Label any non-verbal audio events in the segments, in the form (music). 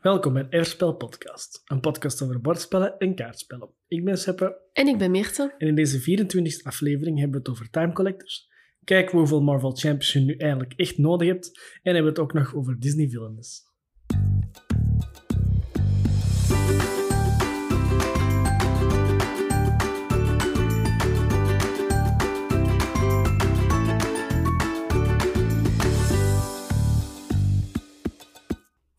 Welkom bij Everspel Podcast, een podcast over bordspellen en kaartspellen. Ik ben Seppe. En ik ben Meerte. En in deze 24e aflevering hebben we het over Time Collectors. Kijken we hoeveel Marvel Champions je nu eigenlijk echt nodig hebt. En hebben we het ook nog over Disney villains.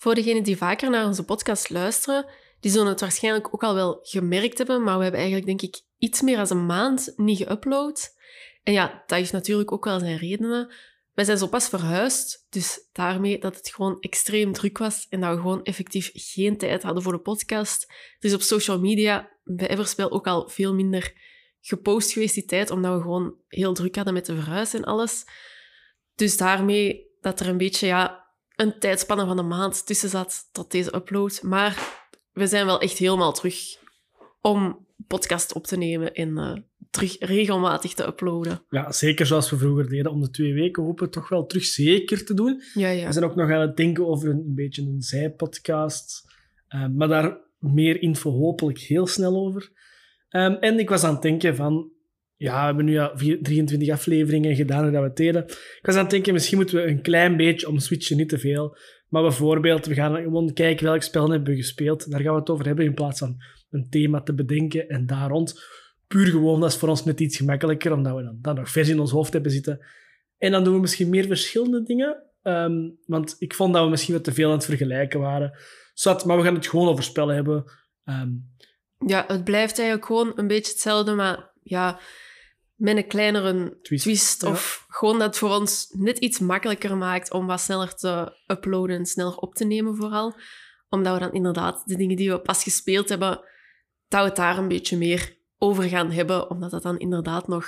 Voor degenen die vaker naar onze podcast luisteren, die zullen het waarschijnlijk ook al wel gemerkt hebben, maar we hebben eigenlijk, denk ik, iets meer dan een maand niet geüpload. En ja, dat heeft natuurlijk ook wel zijn redenen. Wij zijn zo pas verhuisd, dus daarmee dat het gewoon extreem druk was en dat we gewoon effectief geen tijd hadden voor de podcast. Is op social media bij Everspel ook al veel minder gepost geweest die tijd, omdat we gewoon heel druk hadden met de verhuis en alles. Dus daarmee dat er een beetje ja, een tijdspanne van een maand tussen zat tot deze upload. Maar we zijn wel echt helemaal terug om podcast op te nemen en uh, terug regelmatig te uploaden. Ja, zeker zoals we vroeger deden. Om de twee weken hopen we toch wel terug zeker te doen. Ja, ja. We zijn ook nog aan het denken over een, een beetje een zijpodcast. Uh, maar daar meer info hopelijk heel snel over. Um, en ik was aan het denken van... Ja, we hebben nu ja 23 afleveringen gedaan hoe dat we deden. Ik was aan het denken, misschien moeten we een klein beetje omswitchen, niet te veel. Maar bijvoorbeeld, we gaan gewoon kijken welk spel hebben we gespeeld. Daar gaan we het over hebben in plaats van een thema te bedenken en daar rond. Puur gewoon, dat is voor ons net iets gemakkelijker, omdat we dan, dan nog vers in ons hoofd hebben zitten. En dan doen we misschien meer verschillende dingen. Um, want ik vond dat we misschien wat te veel aan het vergelijken waren. Zat, maar we gaan het gewoon over spellen hebben. Um, ja, het blijft eigenlijk gewoon een beetje hetzelfde, maar ja, met een kleinere twist. twist of ja. gewoon dat het voor ons net iets makkelijker maakt om wat sneller te uploaden en sneller op te nemen vooral. Omdat we dan inderdaad de dingen die we pas gespeeld hebben, dat we het daar een beetje meer over gaan hebben. Omdat dat dan inderdaad nog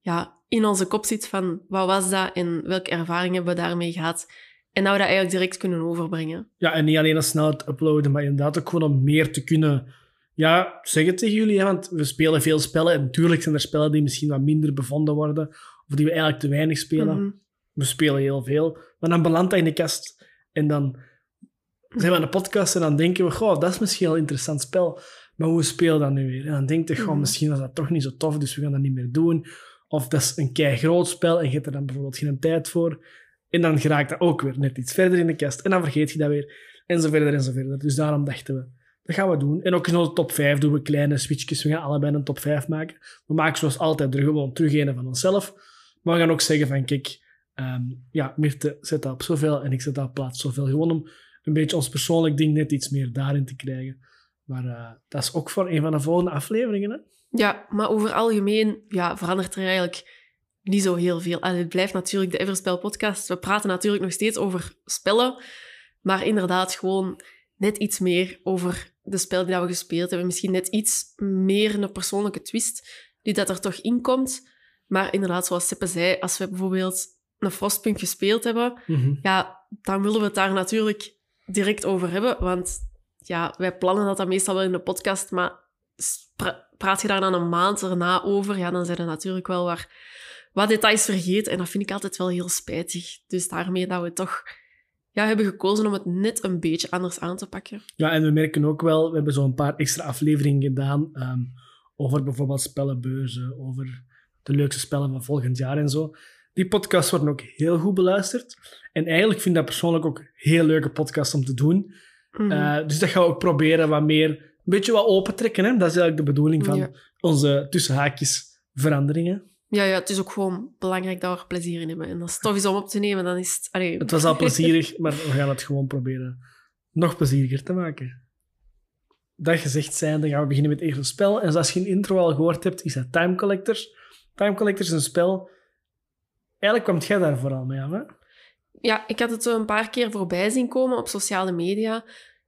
ja, in onze kop zit van wat was dat en welke ervaring hebben we daarmee gehad. En dat we dat eigenlijk direct kunnen overbrengen. Ja, en niet alleen dat snel het uploaden, maar inderdaad ook gewoon om meer te kunnen ja, zeg het tegen jullie, hè, want we spelen veel spellen. En natuurlijk zijn er spellen die misschien wat minder bevonden worden, of die we eigenlijk te weinig spelen. Mm -hmm. We spelen heel veel. Maar dan belandt dat in de kast. En dan zijn we aan de podcast en dan denken we, goh, dat is misschien wel een interessant spel. Maar hoe speel dat nu weer? En dan denk je, goh, misschien was dat toch niet zo tof, dus we gaan dat niet meer doen. Of dat is een kei groot spel en je hebt er dan bijvoorbeeld geen tijd voor. En dan geraakt dat ook weer net iets verder in de kast. En dan vergeet je dat weer. En zo verder en zo verder. Dus daarom dachten we, dat gaan we doen. En ook in onze top 5 doen we kleine switchjes. We gaan allebei een top 5 maken. We maken zoals altijd er gewoon terug een van onszelf. Maar we gaan ook zeggen van, kijk, um, ja, Mirte zet dat op zoveel en ik zet dat op plaats zoveel. Gewoon om een beetje ons persoonlijk ding net iets meer daarin te krijgen. Maar uh, dat is ook voor een van de volgende afleveringen, hè? Ja, maar over algemeen ja, verandert er eigenlijk niet zo heel veel. En het blijft natuurlijk de Everspel podcast. We praten natuurlijk nog steeds over spellen. Maar inderdaad gewoon net iets meer over de spel die we gespeeld hebben. Misschien net iets meer een persoonlijke twist die dat er toch in komt. Maar inderdaad, zoals Seppe zei, als we bijvoorbeeld een Frostpunk gespeeld hebben, mm -hmm. ja, dan willen we het daar natuurlijk direct over hebben. Want ja, wij plannen dat dan meestal wel in de podcast, maar pra praat je daar dan een maand erna over, ja, dan zijn er natuurlijk wel waar, wat details vergeten. En dat vind ik altijd wel heel spijtig. Dus daarmee dat we toch ja, hebben gekozen om het net een beetje anders aan te pakken. Ja, en we merken ook wel, we hebben zo'n paar extra afleveringen gedaan um, over bijvoorbeeld spellenbeurzen, over de leukste spellen van volgend jaar en zo. Die podcasts worden ook heel goed beluisterd. En eigenlijk vind ik dat persoonlijk ook heel leuke podcasts om te doen. Mm -hmm. uh, dus dat gaan we ook proberen wat meer, een beetje wat opentrekken. Hè? Dat is eigenlijk de bedoeling van ja. onze tussenhaakjes veranderingen. Ja, ja, het is ook gewoon belangrijk dat we er plezier in hebben. En als het tof is om op te nemen, dan is het... Allee. Het was al (laughs) plezierig, maar we gaan het gewoon proberen nog plezieriger te maken. Dat gezegd zijn, dan gaan we beginnen met het eerste spel. En zoals je in de intro al gehoord hebt, is dat Time Collectors. Time Collectors is een spel... Eigenlijk kwam jij daar vooral mee af, hè? Ja, ik had het zo een paar keer voorbij zien komen op sociale media.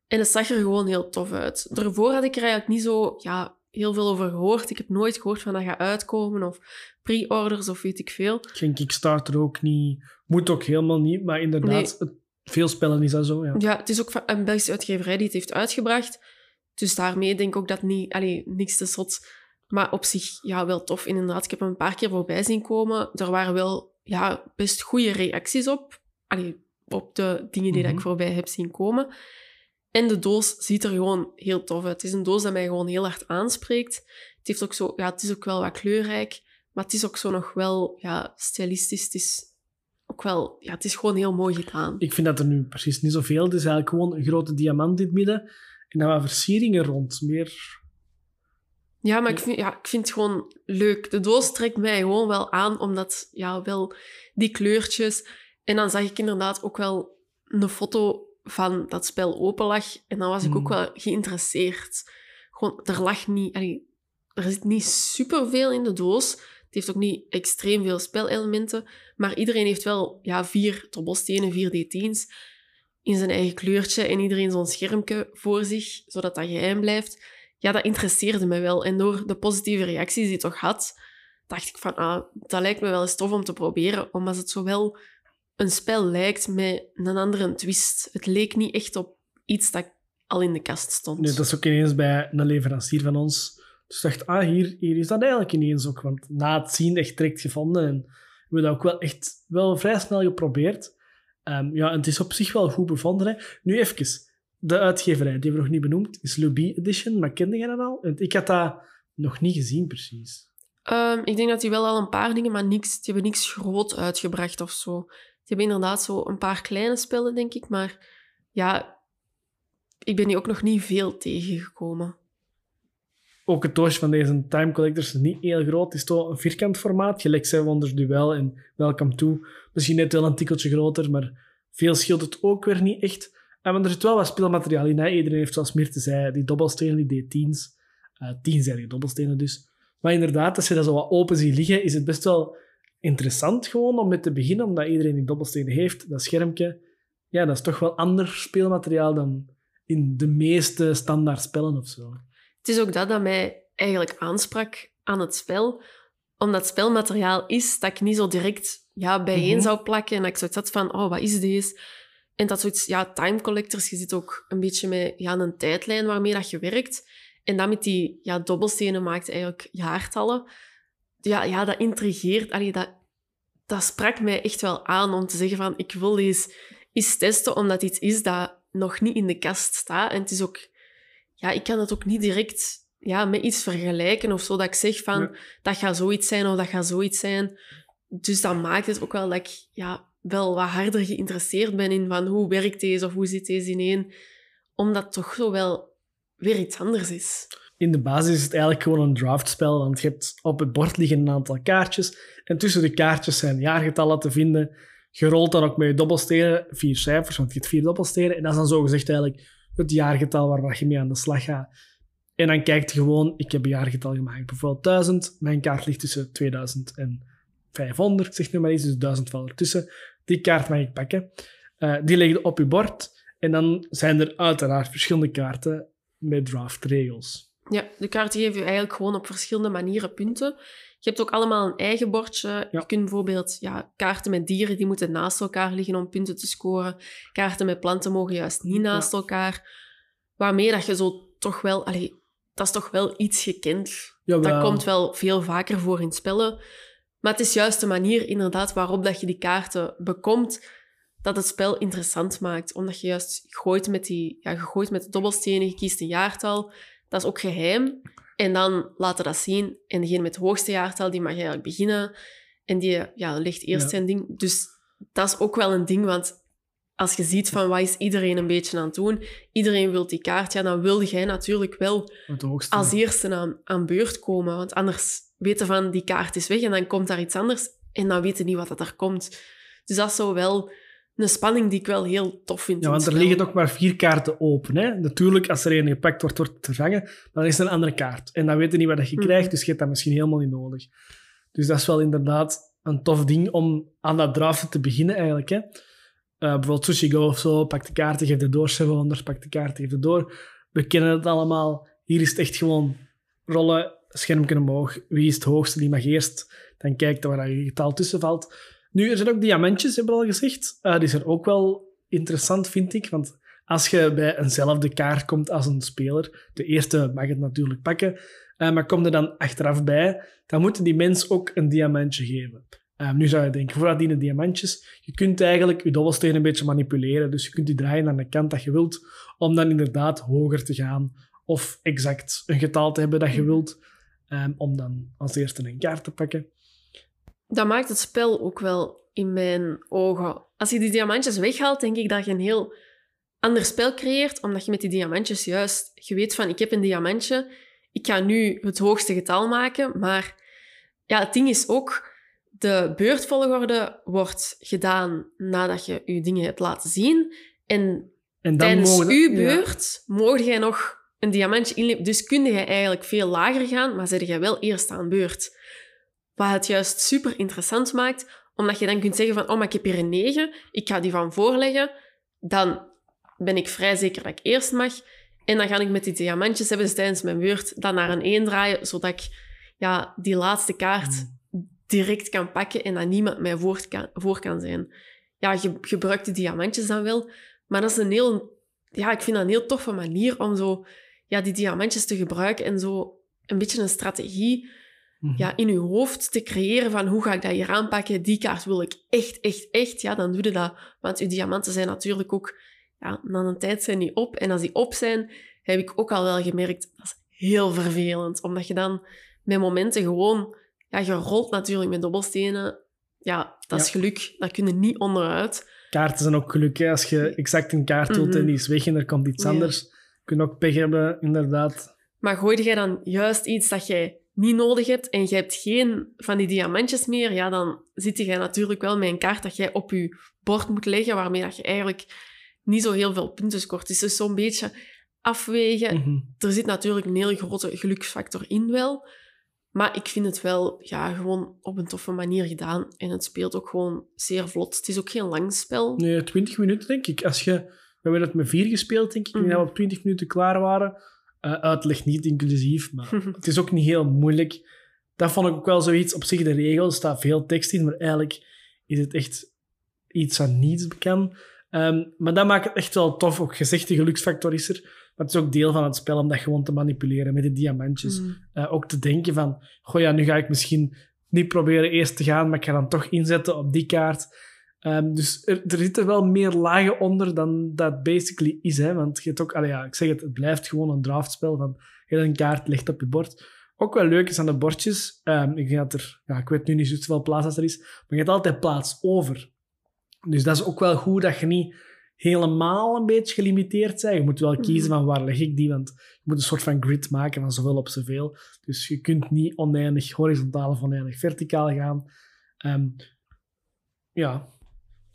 En het zag er gewoon heel tof uit. Daarvoor had ik er eigenlijk niet zo... Ja, heel veel over gehoord. Ik heb nooit gehoord van dat gaat uitkomen of pre-orders of weet ik veel. Geen Kickstarter ook niet. Moet ook helemaal niet, maar inderdaad, nee. veel spellen is dat zo. Ja. ja, het is ook een Belgische uitgeverij die het heeft uitgebracht. Dus daarmee denk ik ook dat niet, allee, niks te zot. Maar op zich, ja, wel tof. inderdaad, ik heb hem een paar keer voorbij zien komen. Er waren wel ja, best goede reacties op. Allee, op de dingen die mm -hmm. dat ik voorbij heb zien komen. En de doos ziet er gewoon heel tof uit. Het is een doos dat mij gewoon heel hard aanspreekt. Het, heeft ook zo, ja, het is ook wel wat kleurrijk, maar het is ook zo nog wel ja, stilistisch. Het is ook wel, ja, het is gewoon heel mooi gedaan. Ik vind dat er nu precies niet zoveel. Het is eigenlijk gewoon een grote diamant in het midden en dan wat versieringen rond. Meer ja, maar ik vind, ja, ik vind het gewoon leuk. De doos trekt mij gewoon wel aan, omdat, ja, wel die kleurtjes. En dan zag ik inderdaad ook wel een foto van dat spel open lag. En dan was ik ook Hmm. wel geïnteresseerd. Gewoon, er lag niet... allee, er zit niet superveel in de doos. Het heeft ook niet extreem veel spelelementen. Maar iedereen heeft wel ja, vier dobbelstenen, vier D10's in zijn eigen kleurtje. En iedereen zo'n schermpje voor zich, zodat dat geheim blijft. Ja, dat interesseerde me wel. En door de positieve reacties die het toch had, dacht ik van, ah, dat lijkt me wel eens tof om te proberen. Omdat het zowel een spel lijkt met een andere twist. Het leek niet echt op iets dat al in de kast stond. Nee, dat is ook ineens bij een leverancier van ons. Dus ik dacht, ah, hier, hier is dat eigenlijk ineens ook. Want na het zien echt direct gevonden. En we hebben dat ook wel echt wel vrij snel geprobeerd. Ehm, ja, en het is op zich wel goed bevonden. Hè. Nu even, de uitgeverij, die we nog niet benoemd, is Luby Edition. Maar kende jij dat al? Want ik had dat nog niet gezien, precies. Ehm, ik denk dat die wel al een paar dingen, maar niks, die hebben niks groot uitgebracht of zo. Die hebben inderdaad zo een paar kleine spellen, denk ik. Maar ja, ik ben die ook nog niet veel tegengekomen. Ook het doosje van deze Time Collectors is niet heel groot. Het is toch een vierkant formaat, gelijk Seven Wonders Duel en Welcome To. Misschien net wel een tikkeltje groter, maar veel scheelt het ook weer niet echt. En er zit wel wat speelmateriaal in. Iedereen heeft, zoals Mirte zei, die dobbelstenen, die D10's. Uh, tienzijdige dobbelstenen dus. Maar inderdaad, als je dat zo wat open ziet liggen, is het best wel interessant gewoon om mee te beginnen, omdat iedereen die dobbelstenen heeft. Dat schermpje, ja, dat is toch wel ander speelmateriaal dan in de meeste standaard spellen of zo. Het is ook dat dat mij eigenlijk aansprak aan het spel. Omdat het spelmateriaal is dat ik niet zo direct ja, bijeen Mhm. zou plakken. En dat ik zoiets had van, oh, wat is deze? En dat zoiets, ja, time collectors, je zit ook een beetje met ja, een tijdlijn waarmee dat je werkt. En dat met die ja, dobbelstenen maakt eigenlijk jaartallen. Ja, ja dat intrigeert. Allee, dat, dat sprak mij echt wel aan om te zeggen van, ik wil eens testen, omdat dit is dat nog niet in de kast staat. En het is ook ja, ik kan het ook niet direct ja, met iets vergelijken of zo. Dat ik zeg van, Ja. dat gaat zoiets zijn of dat gaat zoiets zijn. Dus dat maakt het ook wel dat ik ja, wel wat harder geïnteresseerd ben in van hoe werkt deze of hoe zit deze ineen. Omdat het toch zo wel weer iets anders is. In de basis is het eigenlijk gewoon een draftspel, want je hebt op het bord liggen een aantal kaartjes en tussen de kaartjes zijn jaargetallen te vinden. Je rolt dan ook met je dobbelstenen, vier cijfers, want je hebt vier dobbelstenen, en dat is dan zogezegd eigenlijk het jaargetal waar je mee aan de slag gaat. En dan kijkt je gewoon, ik heb een jaargetal gemaakt, bijvoorbeeld 1000, mijn kaart ligt tussen 2000 en 500, ik zeg nu maar eens, dus 1000 valt ertussen. Die kaart mag ik pakken. Eh, die leg je op je bord en dan zijn er uiteraard verschillende kaarten met draftregels. Ja, de kaarten geven je eigenlijk gewoon op verschillende manieren punten. Je hebt ook allemaal een eigen bordje. Ja. Je kunt bijvoorbeeld ja, kaarten met dieren, die moeten naast elkaar liggen om punten te scoren. Kaarten met planten mogen juist niet naast elkaar. Waarmee dat je zo toch wel... Allee, dat is toch wel iets gekend. Jawel. Dat komt wel veel vaker voor in spellen. Maar het is juist de manier inderdaad waarop dat je die kaarten bekomt, dat het spel interessant maakt. Omdat je juist gooit met, die, ja, je gooit met de dobbelstenen, je kiest een jaartal. Dat is ook geheim. En dan laten dat zien. En degene met het hoogste jaartal, die mag eigenlijk beginnen. En die ja, legt eerst Ja. zijn ding. Dus dat is ook wel een ding, want als je ziet van wat is iedereen een beetje aan het doen, iedereen wil die kaart, ja, dan wil jij natuurlijk wel als eerste aan, aan beurt komen. Want anders weten van die kaart is weg en dan komt daar iets anders en dan weten niet wat dat er komt. Dus dat is zo wel een spanning die ik wel heel tof vind. Ja, want er liggen ook maar vier kaarten open. Hè? Natuurlijk, als er een gepakt wordt, wordt het vervangen. Dan is er een andere kaart. En dan weet je niet wat dat je Mhm. krijgt, dus je hebt dat misschien helemaal niet nodig. Dus dat is wel inderdaad een tof ding om aan dat draften te beginnen, eigenlijk. Hè? Eh, bijvoorbeeld Sushi Go of zo, pak de kaarten, geef het door. Seven Wonders, pak de kaarten, geef het door. We kennen het allemaal. Hier is het echt gewoon rollen, schermpje omhoog. Wie is het hoogste, die mag eerst. Dan kijkt waar je getal tussen valt. Nu, er zijn ook diamantjes, hebben we al gezegd. Eh, die zijn ook wel interessant, vind ik. Want als je bij eenzelfde kaart komt als een speler, de eerste mag het natuurlijk pakken, eh, maar kom er dan achteraf bij, dan moeten die mens ook een diamantje geven. Ehm, nu zou je denken, voor die diamantjes, je kunt eigenlijk je dobbelsteen een beetje manipuleren. Dus je kunt die draaien aan de kant dat je wilt, om dan inderdaad hoger te gaan. Of exact een getal te hebben dat je wilt, om dan als eerste een kaart te pakken. Dat maakt het spel ook wel in mijn ogen. Als je die diamantjes weghaalt, denk ik dat je een heel ander spel creëert, omdat je met die diamantjes juist, je weet van, ik heb een diamantje, ik ga nu het hoogste getal maken, maar ja, het ding is ook, de beurtvolgorde wordt gedaan nadat je je dingen hebt laten zien. En, en tijdens mogen, uw beurt ja. mogen jij nog een diamantje inleveren. Dus kun je eigenlijk veel lager gaan, maar zet jij wel eerst aan beurt. Wat het juist super interessant maakt, omdat je dan kunt zeggen van, oh, maar ik heb hier een 9, ik ga die van voorleggen. Dan ben ik vrij zeker dat ik eerst mag. En dan ga ik met die diamantjes hebben tijdens mijn beurt dan naar een 1 draaien, zodat ik ja, die laatste kaart mm. direct kan pakken en dat niemand mij voor kan, voor kan zijn. Ja, je gebruikt die diamantjes dan wel, maar dat is een heel... Ja, ik vind dat een heel toffe manier om zo ja, die diamantjes te gebruiken en zo een beetje een strategie mhm. ja, in je hoofd te creëren van hoe ga ik dat hier aanpakken, die kaart wil ik echt, echt, echt, ja, dan doe je dat. Want je diamanten zijn natuurlijk ook, ja, na een tijd zijn die op. En als die op zijn, heb ik ook al wel gemerkt, dat is heel vervelend. Omdat je dan met momenten gewoon, ja, je rolt natuurlijk met dobbelstenen. Ja, dat is geluk. Daar kun je niet onderuit. Kaarten zijn ook geluk. Hè? Als je exact een kaart doet en mhm. die is weg en er komt iets anders kun ook pech hebben, inderdaad. Maar gooi jij dan juist iets dat jij niet nodig hebt en je hebt geen van die diamantjes meer, ja, dan zit je natuurlijk wel met een kaart dat jij op je bord moet leggen, waarmee dat je eigenlijk niet zo heel veel punten scoort. Dus zo'n beetje afwegen. Mhm. Er zit natuurlijk een hele grote geluksfactor in wel. Maar ik vind het wel ja, gewoon op een toffe manier gedaan. En het speelt ook gewoon zeer vlot. Het is ook geen lang spel. Nee, 20 minuten denk ik. Als je we hebben het met vier gespeeld, denk ik. Mm. dat we op 20 minuten klaar waren. Uh, uitleg niet inclusief, maar (laughs) het is ook niet heel moeilijk. Dat vond ik ook wel zoiets. Op zich, de regels, er staat veel tekst in, maar eigenlijk is het echt iets aan niets bekend. Ehm, maar dat maakt het echt wel tof. Ook gezegd, de geluksfactor is er. Maar het is ook deel van het spel om dat gewoon te manipuleren met de diamantjes. Mm. Eh, ook te denken van, goh ja, nu ga ik misschien niet proberen eerst te gaan, maar ik ga dan toch inzetten op die kaart. Um, dus er, er, zitten wel meer lagen onder dan dat basically is. Hè? Want je hebt ook, ja, ik zeg het, het blijft gewoon een draftspel van je een kaart ligt op je bord. Ook wel leuk is aan de bordjes. Um, ik, denk dat er, ja, ik weet nu niet zoveel plaats als er is, maar je hebt altijd plaats over. Dus dat is ook wel goed dat je niet helemaal een beetje gelimiteerd bent. Je moet wel kiezen mhm. van waar leg ik die, want je moet een soort van grid maken van zoveel op zoveel. Dus je kunt niet oneindig horizontaal of oneindig verticaal gaan. Um, ja,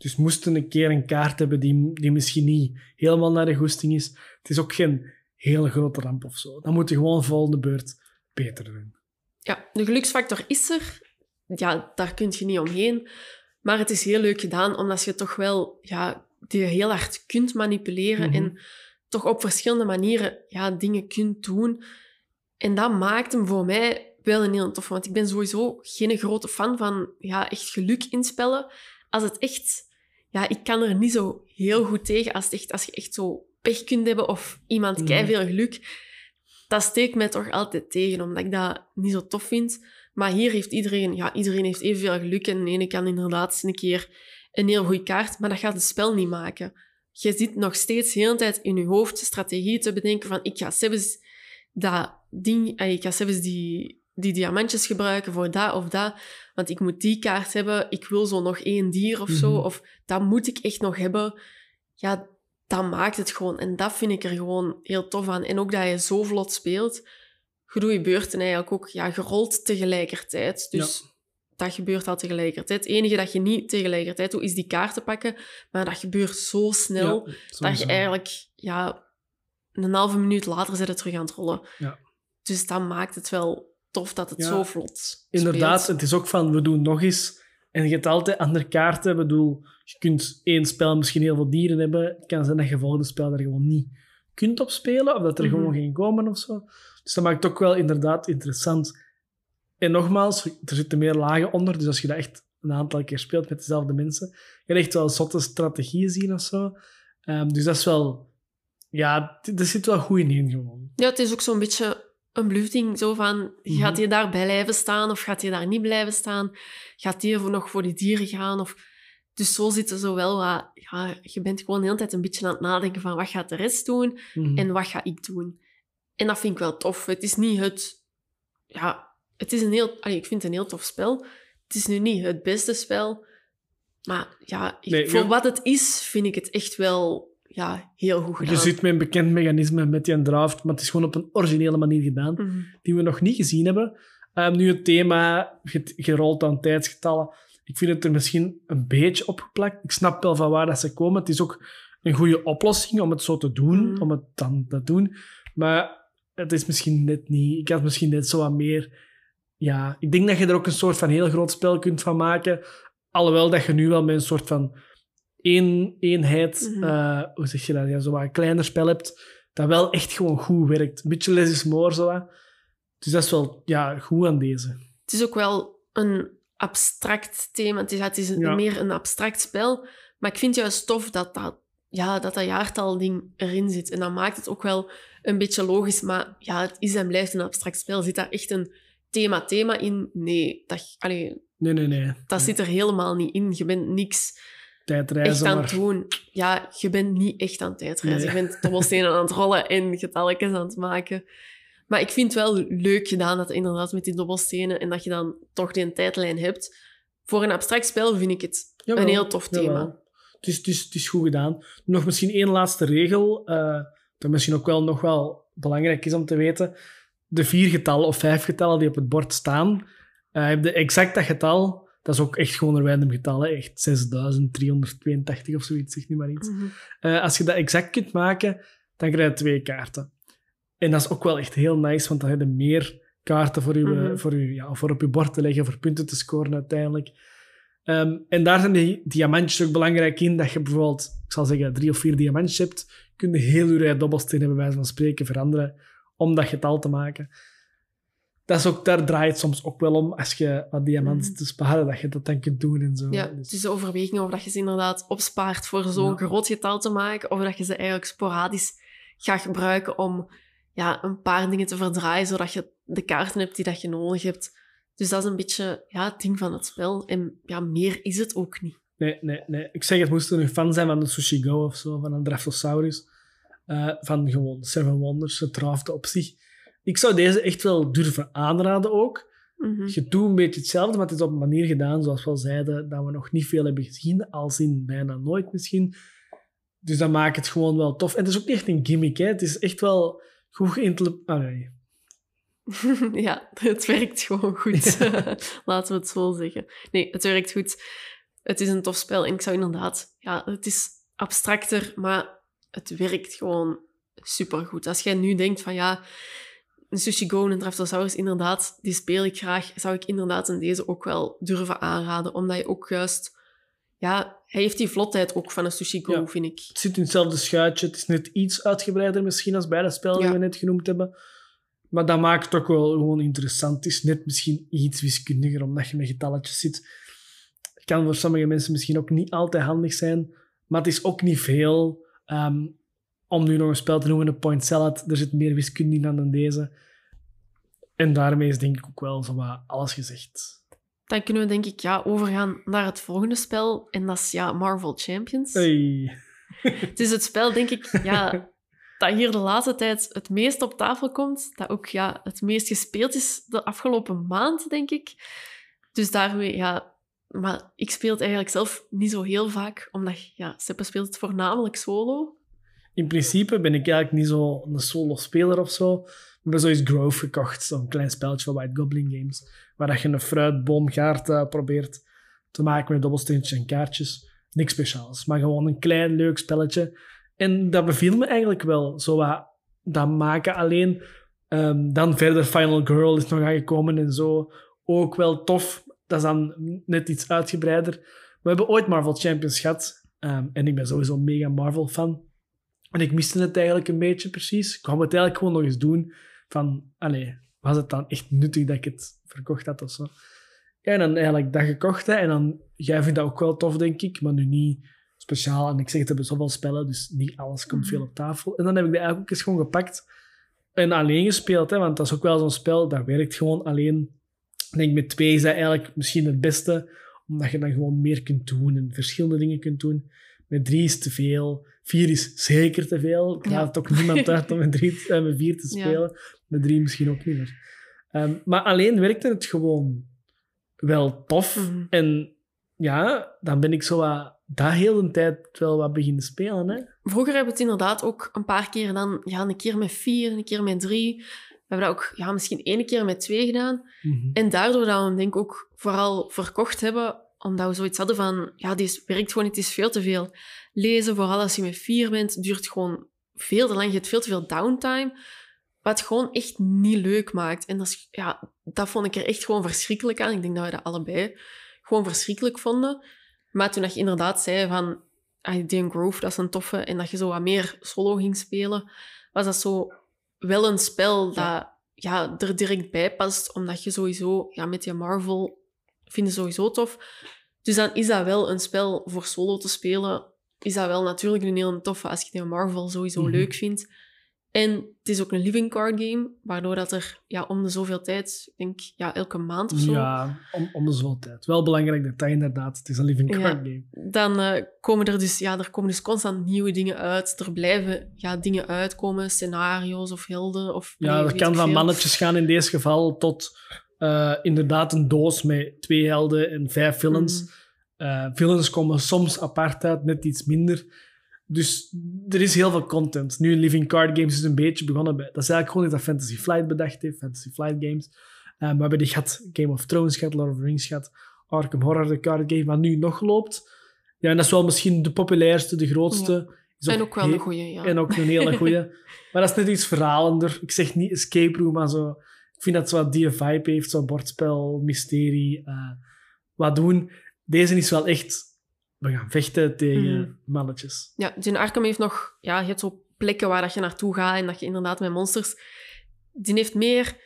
dus moesten een keer een kaart hebben die, die misschien niet helemaal naar de goesting is. Het is ook geen hele grote ramp of zo. Dan moet je gewoon volgende beurt beter doen. Ja, de geluksfactor is er. Ja, daar kun je niet omheen. Maar het is heel leuk gedaan, omdat je toch wel ja, die heel hard kunt manipuleren mhm. en toch op verschillende manieren ja, dingen kunt doen. En dat maakt hem voor mij wel een heel tof. Want ik ben sowieso geen grote fan van ja, echt geluk inspellen. Als het echt ja, ik kan er niet zo heel goed tegen als, echt, als je echt zo pech kunt hebben of iemand mm. veel geluk. Dat steekt mij toch altijd tegen, omdat ik dat niet zo tof vind. Maar hier heeft iedereen, ja, iedereen heeft evenveel geluk. En de ene kan inderdaad een keer een heel goede kaart, maar dat gaat het spel niet maken. Je zit nog steeds de hele tijd in je hoofd strategie te bedenken van ik ga zelfs dat ding, ik ga zelfs die, die diamantjes gebruiken voor dat of dat. Want ik moet die kaart hebben. Ik wil zo nog één dier of zo. Mhm. Of dat moet ik echt nog hebben. Ja, dat maakt het gewoon. En dat vind ik er gewoon heel tof aan. En ook dat je zo vlot speelt. Je doet je beurten eigenlijk ook ja, gerold tegelijkertijd. Dus dat gebeurt al tegelijkertijd. Het enige dat je niet tegelijkertijd doet, is die kaarten pakken. Maar dat gebeurt zo snel dat je eigenlijk ja, een halve minuut later zit het terug aan het rollen. Ja. Dus dat maakt het wel tof dat het zo vlot Inderdaad, het is ook van, we doen nog eens. En je hebt altijd andere kaarten. Ik bedoel, je kunt één spel misschien heel veel dieren hebben. Het kan zijn dat je volgende spel daar gewoon niet kunt op spelen. Of dat er gewoon mhm. geen komen of zo. Dus dat maakt het ook wel inderdaad interessant. En nogmaals, er zitten meer lagen onder. Dus als je dat echt een aantal keer speelt met dezelfde mensen, je echt wel zotte strategieën zien of zo. Ehm, dus dat is wel... Ja, er zit wel goed in gewoon. Ja, het is ook zo'n beetje een bluffding. Zo van, Mhm. gaat je daar blijven staan of gaat je daar niet blijven staan? Gaat die voor nog voor die dieren gaan? Of... Dus zo zit er zo wel wat... Ja, je bent gewoon de hele tijd een beetje aan het nadenken van wat gaat de rest doen Mhm. en wat ga ik doen? En dat vind ik wel tof. Het is niet het... Ja, het is een heel... Allee, ik vind het een heel tof spel. Het is nu niet het beste spel. Maar ja, ik- Nee, voor wat het is, vind ik het echt wel ja, heel goed gedaan. Je zit met een bekend mechanisme met die draft, maar het is gewoon op een originele manier gedaan, Mhm. die we nog niet gezien hebben. Ehm, nu het thema gerold aan tijdsgetallen. Ik vind het er misschien een beetje opgeplakt. Ik snap wel van waar dat ze komen. Het is ook een goede oplossing om het zo te doen, Mhm. om het dan te doen. Maar het is misschien net niet... Ik had misschien net zo wat meer... Ja, ik denk dat je er ook een soort van heel groot spel kunt van maken. Alhoewel dat je nu wel met een soort van één, eenheid, Mhm. eh, hoe zeg je dat, ja, zo een kleiner spel hebt, dat wel echt gewoon goed werkt. Een beetje less is more, zo wat. Dus dat is wel ja, goed aan deze. Het is ook wel een abstract thema. Het is, het is een- Ja. meer een abstract spel. Maar ik vind juist tof dat dat, ja, dat, dat jaartal-ding erin zit. En dat maakt het ook wel een beetje logisch. Maar ja, het is en blijft een abstract spel. Zit daar echt een thema-thema in? Nee, dat, allee, Nee, nee, nee. dat zit er helemaal niet in. Je bent niks echt Tijdreizen, aan maar... het doen. Ja, je bent niet echt aan het tijdreizen. Nee. Je bent dobbelstenen aan het rollen en getalletjes aan het maken. Maar ik vind het wel leuk gedaan dat inderdaad met die dobbelstenen en dat je dan toch die tijdlijn hebt. Voor een abstract spel vind ik het Jawel, een heel tof thema. jawel. Het is, het, is, het is goed gedaan. Nog misschien één laatste regel, eh, dat misschien ook wel nog wel belangrijk is om te weten. De vier getallen of vijf getallen die op het bord staan, eh heb je exact dat getal. Dat is ook echt gewoon een random getal, hè. echt 6382 of zoiets, zeg nu maar iets. Mhm. Eh, als je dat exact kunt maken, dan krijg je twee kaarten. En dat is ook wel echt heel nice, want dan heb je meer kaarten voor, je, Mhm. voor, je, ja, voor op je bord te leggen, voor punten te scoren uiteindelijk. Ehm, en daar zijn die diamantjes ook belangrijk in, dat je bijvoorbeeld, ik zal zeggen, drie of vier diamantjes hebt, kun je heel je rij dobbelstenen bij wijze van spreken veranderen om dat getal te maken. Dat is ook, daar draait het soms ook wel om, als je wat diamanten Mhm. te sparen, dat je dat dan kunt doen en zo. Ja, Dus- het is de overweging of dat je ze inderdaad opspaart voor zo'n Ja. groot getal te maken, of dat je ze eigenlijk sporadisch gaat gebruiken om ja, een paar dingen te verdraaien, zodat je de kaarten hebt die dat je nodig hebt. Dus dat is een beetje ja, het ding van het spel. En ja, meer is het ook niet. Nee, nee, nee. Ik zeg, het moest een fan zijn van de Sushi Go of zo, van een Draftosaurus. Eh, van gewoon Seven Wonders, het draafde op zich. Ik zou deze echt wel durven aanraden ook. Mhm. Je doet een beetje hetzelfde, maar het is op een manier gedaan, zoals we al zeiden, dat we nog niet veel hebben gezien, als in bijna nooit misschien. Dus dat maakt het gewoon wel tof. En het is ook niet echt een gimmick, hè. Het is echt wel goed geïmplementeerd. Ah, nee. (laughs) ja, het werkt gewoon goed. (laughs) Laten we het zo zeggen. Nee, het werkt goed. Het is een tof spel en ik zou inderdaad... Ja, het is abstracter, maar het werkt gewoon supergoed. Als jij nu denkt van ja, een Sushi Go en een Draftosaurus, inderdaad, die speel ik graag, zou ik inderdaad in deze ook wel durven aanraden. Omdat je ook juist... Ja, hij heeft die vlotheid ook van een Sushi Go, Ja. vind ik. Het zit in hetzelfde schuitje. Het is net iets uitgebreider misschien als bij de spellen die Ja. we net genoemd hebben. Maar dat maakt het ook wel gewoon interessant. Het is net misschien iets wiskundiger, omdat je met getalletjes zit. Het kan voor sommige mensen misschien ook niet altijd handig zijn. Maar het is ook niet veel. Ehm, om nu nog een spel te noemen, een point salad. Er zit meer wiskunde in dan deze. En daarmee is denk ik ook wel zo wat alles gezegd. Dan kunnen we denk ik ja, overgaan naar het volgende spel. En dat is ja, Marvel Champions. Hey. (laughs) Het is het spel, denk ik, ja, (laughs) dat hier de laatste tijd het meest op tafel komt. Dat ook ja, het meest gespeeld is de afgelopen maand, denk ik. Dus daarmee, ja... Maar ik speel het eigenlijk zelf niet zo heel vaak, omdat ja, Seppe speelt het voornamelijk solo. In principe ben ik eigenlijk niet zo een solo-speler of zo. We hebben zoiets Grove gekocht, zo'n klein spelletje van White Goblin Games, waar dat je een fruitboomgaard eh, probeert te maken met dobbelsteentjes en kaartjes. Niks speciaals, maar gewoon een klein leuk spelletje. En dat beviel me eigenlijk wel, zo wat dat maken. Alleen ehm, dan verder Final Girl is nog aangekomen en zo. Ook wel tof. Dat is dan net iets uitgebreider. We hebben ooit Marvel Champions gehad. ehm, en ik ben sowieso een mega Marvel-fan. En ik miste het eigenlijk een beetje precies. Ik wou het eigenlijk gewoon nog eens doen. Van, allee, was het dan echt nuttig dat ik het verkocht had of zo? Ja, en dan eigenlijk dat gekocht. Hè, en dan, jij vindt dat ook wel tof, denk ik. Maar nu niet speciaal. En ik zeg, het hebben zoveel spellen, dus niet alles komt veel op tafel. En dan heb ik dat eigenlijk ook eens gewoon gepakt. en alleen gespeeld, hè, want dat is ook wel zo'n spel dat werkt gewoon alleen. Ik denk met twee is dat eigenlijk misschien het beste, omdat je dan gewoon meer kunt doen en verschillende dingen kunt doen. Met drie is te veel. Vier is zeker te veel. Ik laat ook niemand uit om met, drie, uh, met vier te spelen. Ja. Met drie misschien ook niet meer. Um, maar alleen werkte het gewoon wel tof. Mm -hmm. En ja, dan ben ik zo wat, dat heel de tijd wel wat beginnen spelen. Hè? Vroeger hebben we het inderdaad ook een paar keer dan, ja, een keer met vier, een keer met drie. We hebben dat ook ja, misschien één keer met twee gedaan. Mm -hmm. En daardoor dat we hem denk ik ook vooral verkocht hebben, omdat we zoiets hadden van, ja, dit werkt gewoon, het is veel te veel. Lezen, vooral als je met vier bent, duurt gewoon veel te lang. Je hebt veel te veel downtime, wat gewoon echt niet leuk maakt. En dat, is, ja, dat vond ik er echt gewoon verschrikkelijk aan. Ik denk dat we dat allebei gewoon verschrikkelijk vonden. Maar toen dat je inderdaad zei van, ah, Dan Grove, dat is een toffe, en dat je zo wat meer solo ging spelen, was dat zo wel een spel dat ja, er direct bij past, omdat je sowieso ja, met je Marvel vinden sowieso tof. Dus dan is dat wel een spel voor solo te spelen. Is dat wel natuurlijk een heel toffe als je de Marvel sowieso mm -hmm. leuk vindt. En het is ook een living card game, waardoor dat er ja, om de zoveel tijd, ik denk ja, elke maand of zo. Ja, om, om de zoveel tijd. Wel belangrijk detail inderdaad, het is een living card ja, game. Dan uh, komen er dus, ja, er komen dus constant nieuwe dingen uit. Er blijven ja, dingen uitkomen, scenario's of helden. Of, ja, dat kan van mannetjes gaan in deze geval tot uh, inderdaad een doos met twee helden en vijf villains. Mm. Uh, villains komen soms apart uit, net iets minder. Dus er is heel veel content. Nu, Living Card Games is een beetje begonnen bij... Dat is eigenlijk gewoon iets dat Fantasy Flight bedacht heeft. Fantasy Flight Games. We hebben die gehad, Game of Thrones gehad, Lord of the Rings gehad, Arkham Horror, de card game, wat nu nog loopt. Ja, en dat is wel misschien de populairste, de grootste. Ja. Is en ook, wel een goeie, ja. En ook een hele goeie. (laughs) maar dat is net iets verhalender. Ik zeg niet escape room, maar zo... Ik vind dat zo wat die vibe heeft, zo bordspel, mysterie, uh, wat doen. Deze is wel echt we gaan vechten tegen mm. mannetjes. Ja, Jin Arkham heeft nog... Ja, je hebt zo plekken waar dat je naartoe gaat en dat je inderdaad met monsters... Die heeft meer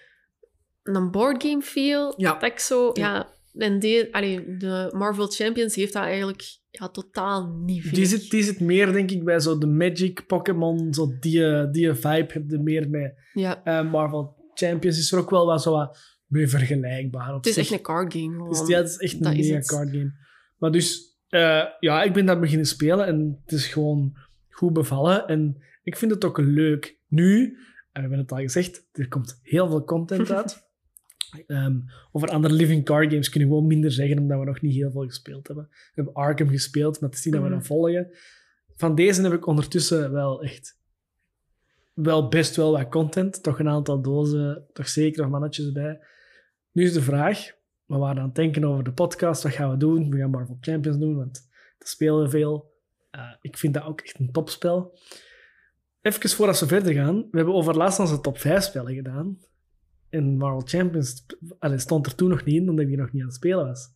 een boardgame feel. Ja. Dat ik zo... Ja. ja en die, allee, de Marvel Champions heeft dat eigenlijk ja, totaal niet, die zit, die zit meer, denk ik, bij zo de Magic, Pokémon, zo die, die vibe heb je meer bij ja. uh, Marvel Champions. Is er ook wel wat zo wat mee vergelijkbaar op Het is zich. echt een card game. Gewoon. Dus, ja, het is echt dat een mega card game. Maar dus uh, ja, ik ben daar beginnen spelen en het is gewoon goed bevallen. En ik vind het ook leuk. Nu, en we hebben het al gezegd, er komt heel veel content uit. um, (laughs) over andere living card games kunnen we gewoon minder zeggen, omdat we nog niet heel veel gespeeld hebben. We hebben Arkham gespeeld, maar te zien dat we dan volgen. Van deze heb ik ondertussen wel echt wel best wel wat content. Toch een aantal dozen, toch zeker nog mannetjes bij. Nu is de vraag, we waren aan het denken over de podcast. Wat gaan we doen? We gaan Marvel Champions doen, want dat spelen we veel. Uh, ik vind dat ook echt een topspel. Even voordat we verder gaan. We hebben overlaatst onze top 5 spellen gedaan. En Marvel Champions allee, stond er toen nog niet in, omdat ik nog niet aan het spelen was.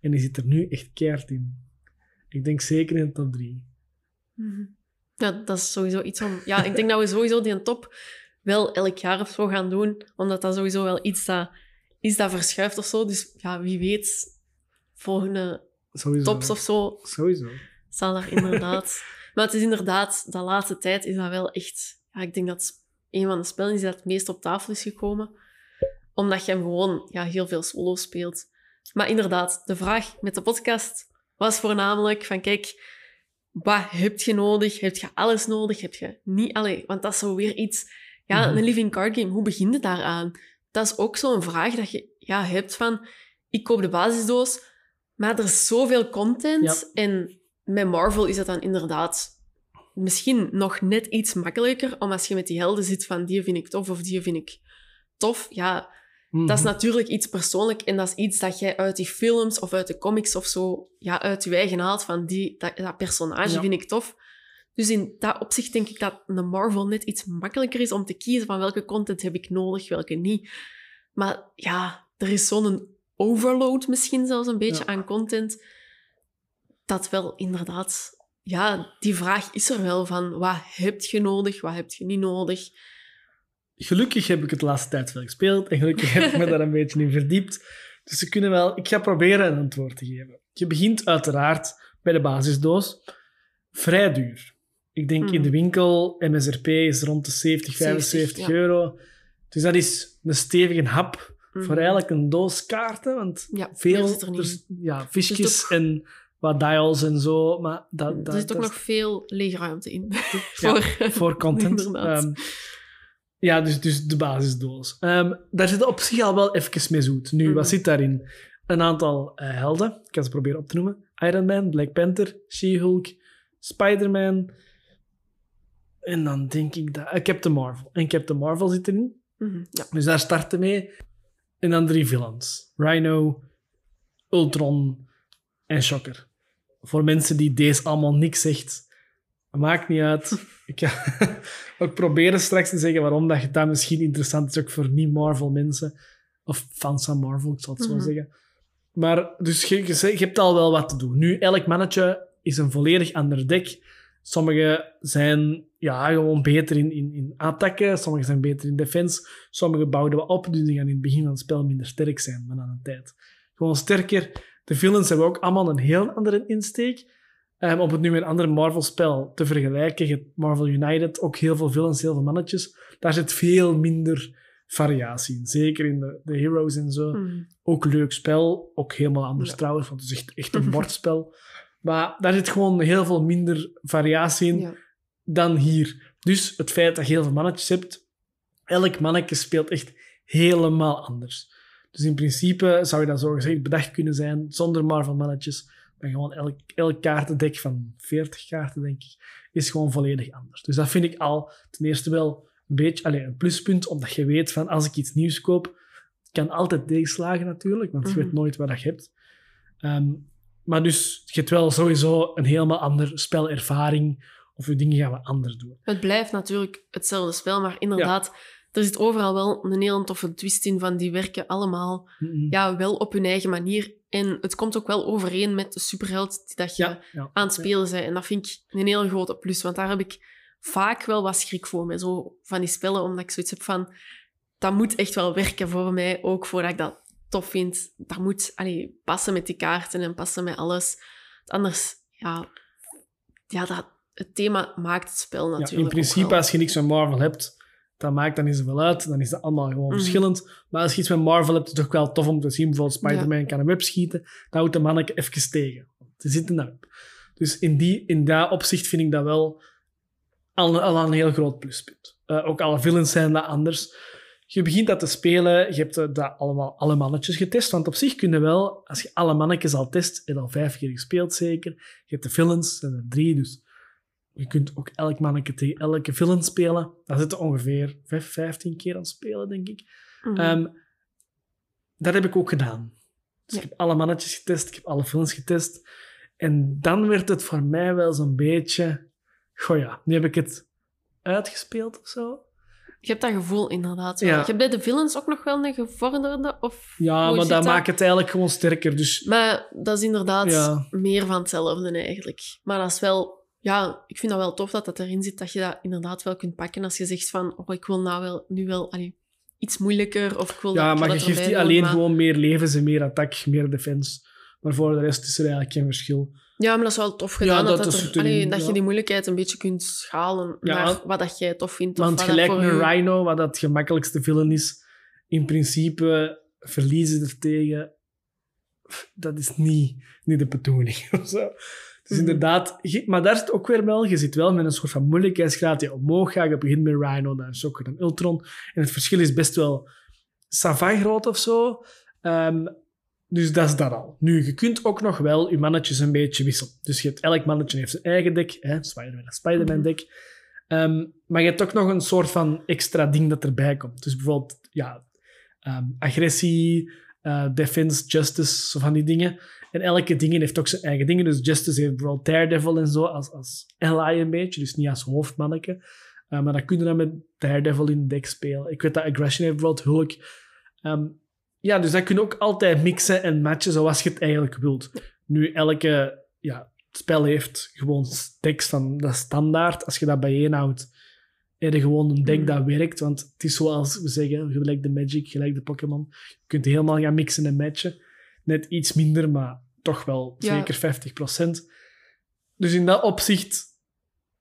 En die zit er nu echt keihard in. Ik denk zeker in de top 3. Mm-hmm. Ja, dat is sowieso iets om... Ja, ik denk dat we sowieso die top wel elk jaar of zo gaan doen. Omdat dat sowieso wel iets dat is dat verschuift of zo. Dus ja, wie weet, volgende Sowieso. tops of zo. Sowieso. Zal er inderdaad. (laughs) maar het is inderdaad, de laatste tijd is dat wel echt. Ja, ik denk dat een van de spellen is dat het meest op tafel is gekomen. Omdat je hem gewoon ja, heel veel solo speelt. Maar inderdaad, de vraag met de podcast was voornamelijk van kijk, wat heb je nodig? Heb je alles nodig? Heb je niet alleen? Want dat is zo weer iets. Ja, mhm. een living card game, hoe begin je daaraan? dat is ook zo'n vraag dat je ja, hebt van... Ik koop de basisdoos, maar er is zoveel content. En met Marvel is dat dan inderdaad misschien nog net iets makkelijker. Om als je met die helden zit van die vind ik tof of die vind ik tof. Ja, dat is mhm. natuurlijk iets persoonlijk. En dat is iets dat jij uit die films of uit de comics of zo ja, uit je eigen haalt. Van die, dat, dat personage vind ik tof. Dus in dat opzicht denk ik dat de Marvel net iets makkelijker is om te kiezen van welke content heb ik nodig, welke niet. Maar ja, er is zo'n overload misschien zelfs een beetje aan content, dat wel inderdaad... Ja, die vraag is er wel van, wat heb je nodig, wat heb je niet nodig? Gelukkig heb ik het de laatste tijd veel gespeeld en gelukkig heb ik me daar een (laughs) beetje in verdiept. Dus ze kunnen wel... Ik ga proberen een antwoord te geven. Je begint uiteraard bij de basisdoos. Vrij duur. Ik denk in de winkel, MSRP is rond de 70, 75 70, ja. euro. Dus dat is een stevige hap voor eigenlijk een doos kaarten. Want Ja, veel, er ja, visjes en wat dials en zo. Maar dat, dat, er zit ook dat nog veel lege ruimte in. Ja, voor, voor content. (laughs) Inderdaad. Ja, dus, dus de basisdoos. Ehm, daar zit op zich al wel even mee zoet. Nu, Mhm. wat zit daarin? Een aantal eh, helden. Ik kan ze proberen op te noemen. Iron Man, Black Panther, She-Hulk, Spider-Man. En dan denk ik dat... eh, Captain Marvel. En Captain Marvel zit erin. Mhm, ja. Dus daar starten mee. En dan drie villains. Rhino, Ultron en Shocker. Voor mensen die deze allemaal niks zegt, maakt niet uit. (laughs) Ik ga (laughs) ook proberen straks te zeggen waarom dat, je dat misschien interessant is, ook voor niet-Marvel mensen. Of fans van Marvel, ik zal het zo Mhm. zeggen. Maar dus je, je, je hebt al wel wat te doen. Nu, elk mannetje is een volledig ander deck. Sommige zijn ja, gewoon beter in, in, in attacken, sommige zijn beter in defense, sommige bouwen we op, dus die gaan in het begin van het spel minder sterk zijn, maar aan een tijd. Gewoon sterker. De villains hebben ook allemaal een heel andere insteek. Um, om het nu met een ander Marvel-spel te vergelijken, je hebt Marvel United, ook heel veel villains, heel veel mannetjes. Daar zit veel minder variatie in. Zeker in de, de heroes en zo. Mhm. Ook leuk spel. Ook helemaal anders Ja. trouwens, want het is echt, echt een (laughs) bordspel. Maar daar zit gewoon heel veel minder variatie in Ja. dan hier. Dus het feit dat je heel veel mannetjes hebt, elk mannetje speelt echt helemaal anders. Dus in principe zou je dat zo gezegd bedacht kunnen zijn, zonder Marvel Maar gewoon elk, elk kaartendek van 40 kaarten, denk ik, is gewoon volledig anders. Dus dat vind ik al ten eerste wel een beetje allez, een pluspunt, omdat je weet van als ik iets nieuws koop, kan altijd tegenslagen natuurlijk, want je Mhm. weet nooit wat je hebt. Ehm, maar dus je hebt wel sowieso een helemaal andere spelervaring of je dingen gaan we anders doen. Het blijft natuurlijk hetzelfde spel, maar inderdaad, er zit overal wel een heel toffe twist in van die werken allemaal ja, wel op hun eigen manier. En het komt ook wel overeen met de superheld die dat je ja, ja. aan het spelen bent. En dat vind ik een heel grote plus, want daar heb ik vaak wel wat schrik voor met zo van die spellen, omdat ik zoiets heb van, dat moet echt wel werken voor mij, ook voordat ik dat tof vind. Dat moet allee, passen met die kaarten en passen met alles. Anders, ja, ja dat, het thema maakt het spel Ja, natuurlijk in principe, als je niks met Marvel hebt, dat maakt dan niet zoveel uit. Dan is dat allemaal gewoon Mhm. verschillend. Maar als je iets met Marvel hebt, is het toch wel tof om te zien. Bijvoorbeeld Spider-Man kan een web schieten. Dan houdt de manneke even tegen. Ze zitten daarop. Dus in, die, in dat opzicht vind ik dat wel al, al een heel groot pluspunt. Eh, ook alle villains zijn dat anders. Je begint dat te spelen, je hebt eh, dat allemaal, alle mannetjes getest. Want op zich kunnen wel, als je alle mannetjes al test, en al vijf keer gespeeld zeker. Je hebt de villains, er zijn er drie, dus je kunt ook elk mannetje tegen elke villain spelen. Daar zitten ongeveer vijf, 15 keer aan spelen, denk ik. Mhm. Ehm, dat heb ik ook gedaan. Dus Ja. ik heb alle mannetjes getest, ik heb alle films getest. En dan werd het voor mij wel zo'n beetje... Goh ja, nu heb ik het uitgespeeld of zo. Je hebt dat gevoel inderdaad. Ja. Je hebt bij de villains ook nog wel een gevorderde? Of Ja, maar dat maakt het eigenlijk gewoon sterker. Dus Maar dat is inderdaad Ja. meer van hetzelfde eigenlijk. Maar dat is wel... Ja, ik vind dat wel tof dat dat erin zit, dat je dat inderdaad wel kunt pakken als je zegt van oh, ik wil nou wel, nu wel allee, iets moeilijker of ik wil ja, dat, maar je geeft die doen, alleen maar- gewoon meer levens en meer attack, meer defense. Maar voor de rest is er eigenlijk geen verschil. Ja, maar dat is wel tof Ja, gedaan, dat dat, dat, er- erin, dat ja. je die moeilijkheid een beetje kunt schalen Ja. naar wat dat jij tof vindt. Want gelijk u- Rhino, wat dat gemakkelijkste villain is, in principe verliezen er tegen. Dat is niet, niet de bedoeling. (laughs) of zo. Dus Mhm. inderdaad, maar daar zit ook weer wel, je zit wel met een soort van moeilijkheidsgraad die omhoog gaat. Je begint met Rhino, dan Shocker, dan Ultron. En het verschil is best wel savant groot of zo. Ehm, dus dat is dat al. Nu, je kunt ook nog wel je mannetjes een beetje wisselen. Dus je hebt, elk mannetje heeft zijn eigen deck. Hè? Spider-Man een Spider-Man deck. Ehm, maar je hebt ook nog een soort van extra ding dat erbij komt. Dus bijvoorbeeld ja, ehm, agressie, eh, defense, justice, zo van die dingen. En elke ding heeft ook zijn eigen dingen. Dus justice heeft bijvoorbeeld Daredevil en zo als, als ally een beetje. Dus niet als hoofdmanneke. Eh, maar dan kun je dan met Daredevil in het deck spelen. Ik weet dat Aggression heeft bijvoorbeeld Hulk. Ehm, ja, dus dat kun je ook altijd mixen en matchen zoals je het eigenlijk wilt. Nu, elke ja, spel heeft gewoon decks van is standaard. Als je dat bijeenhoudt, heb je gewoon een deck dat werkt. Want het is zoals we zeggen, gelijk de Magic, gelijk de Pokémon. Je kunt helemaal gaan mixen en matchen. Net iets minder, maar toch wel Ja. zeker 50%. Dus in dat opzicht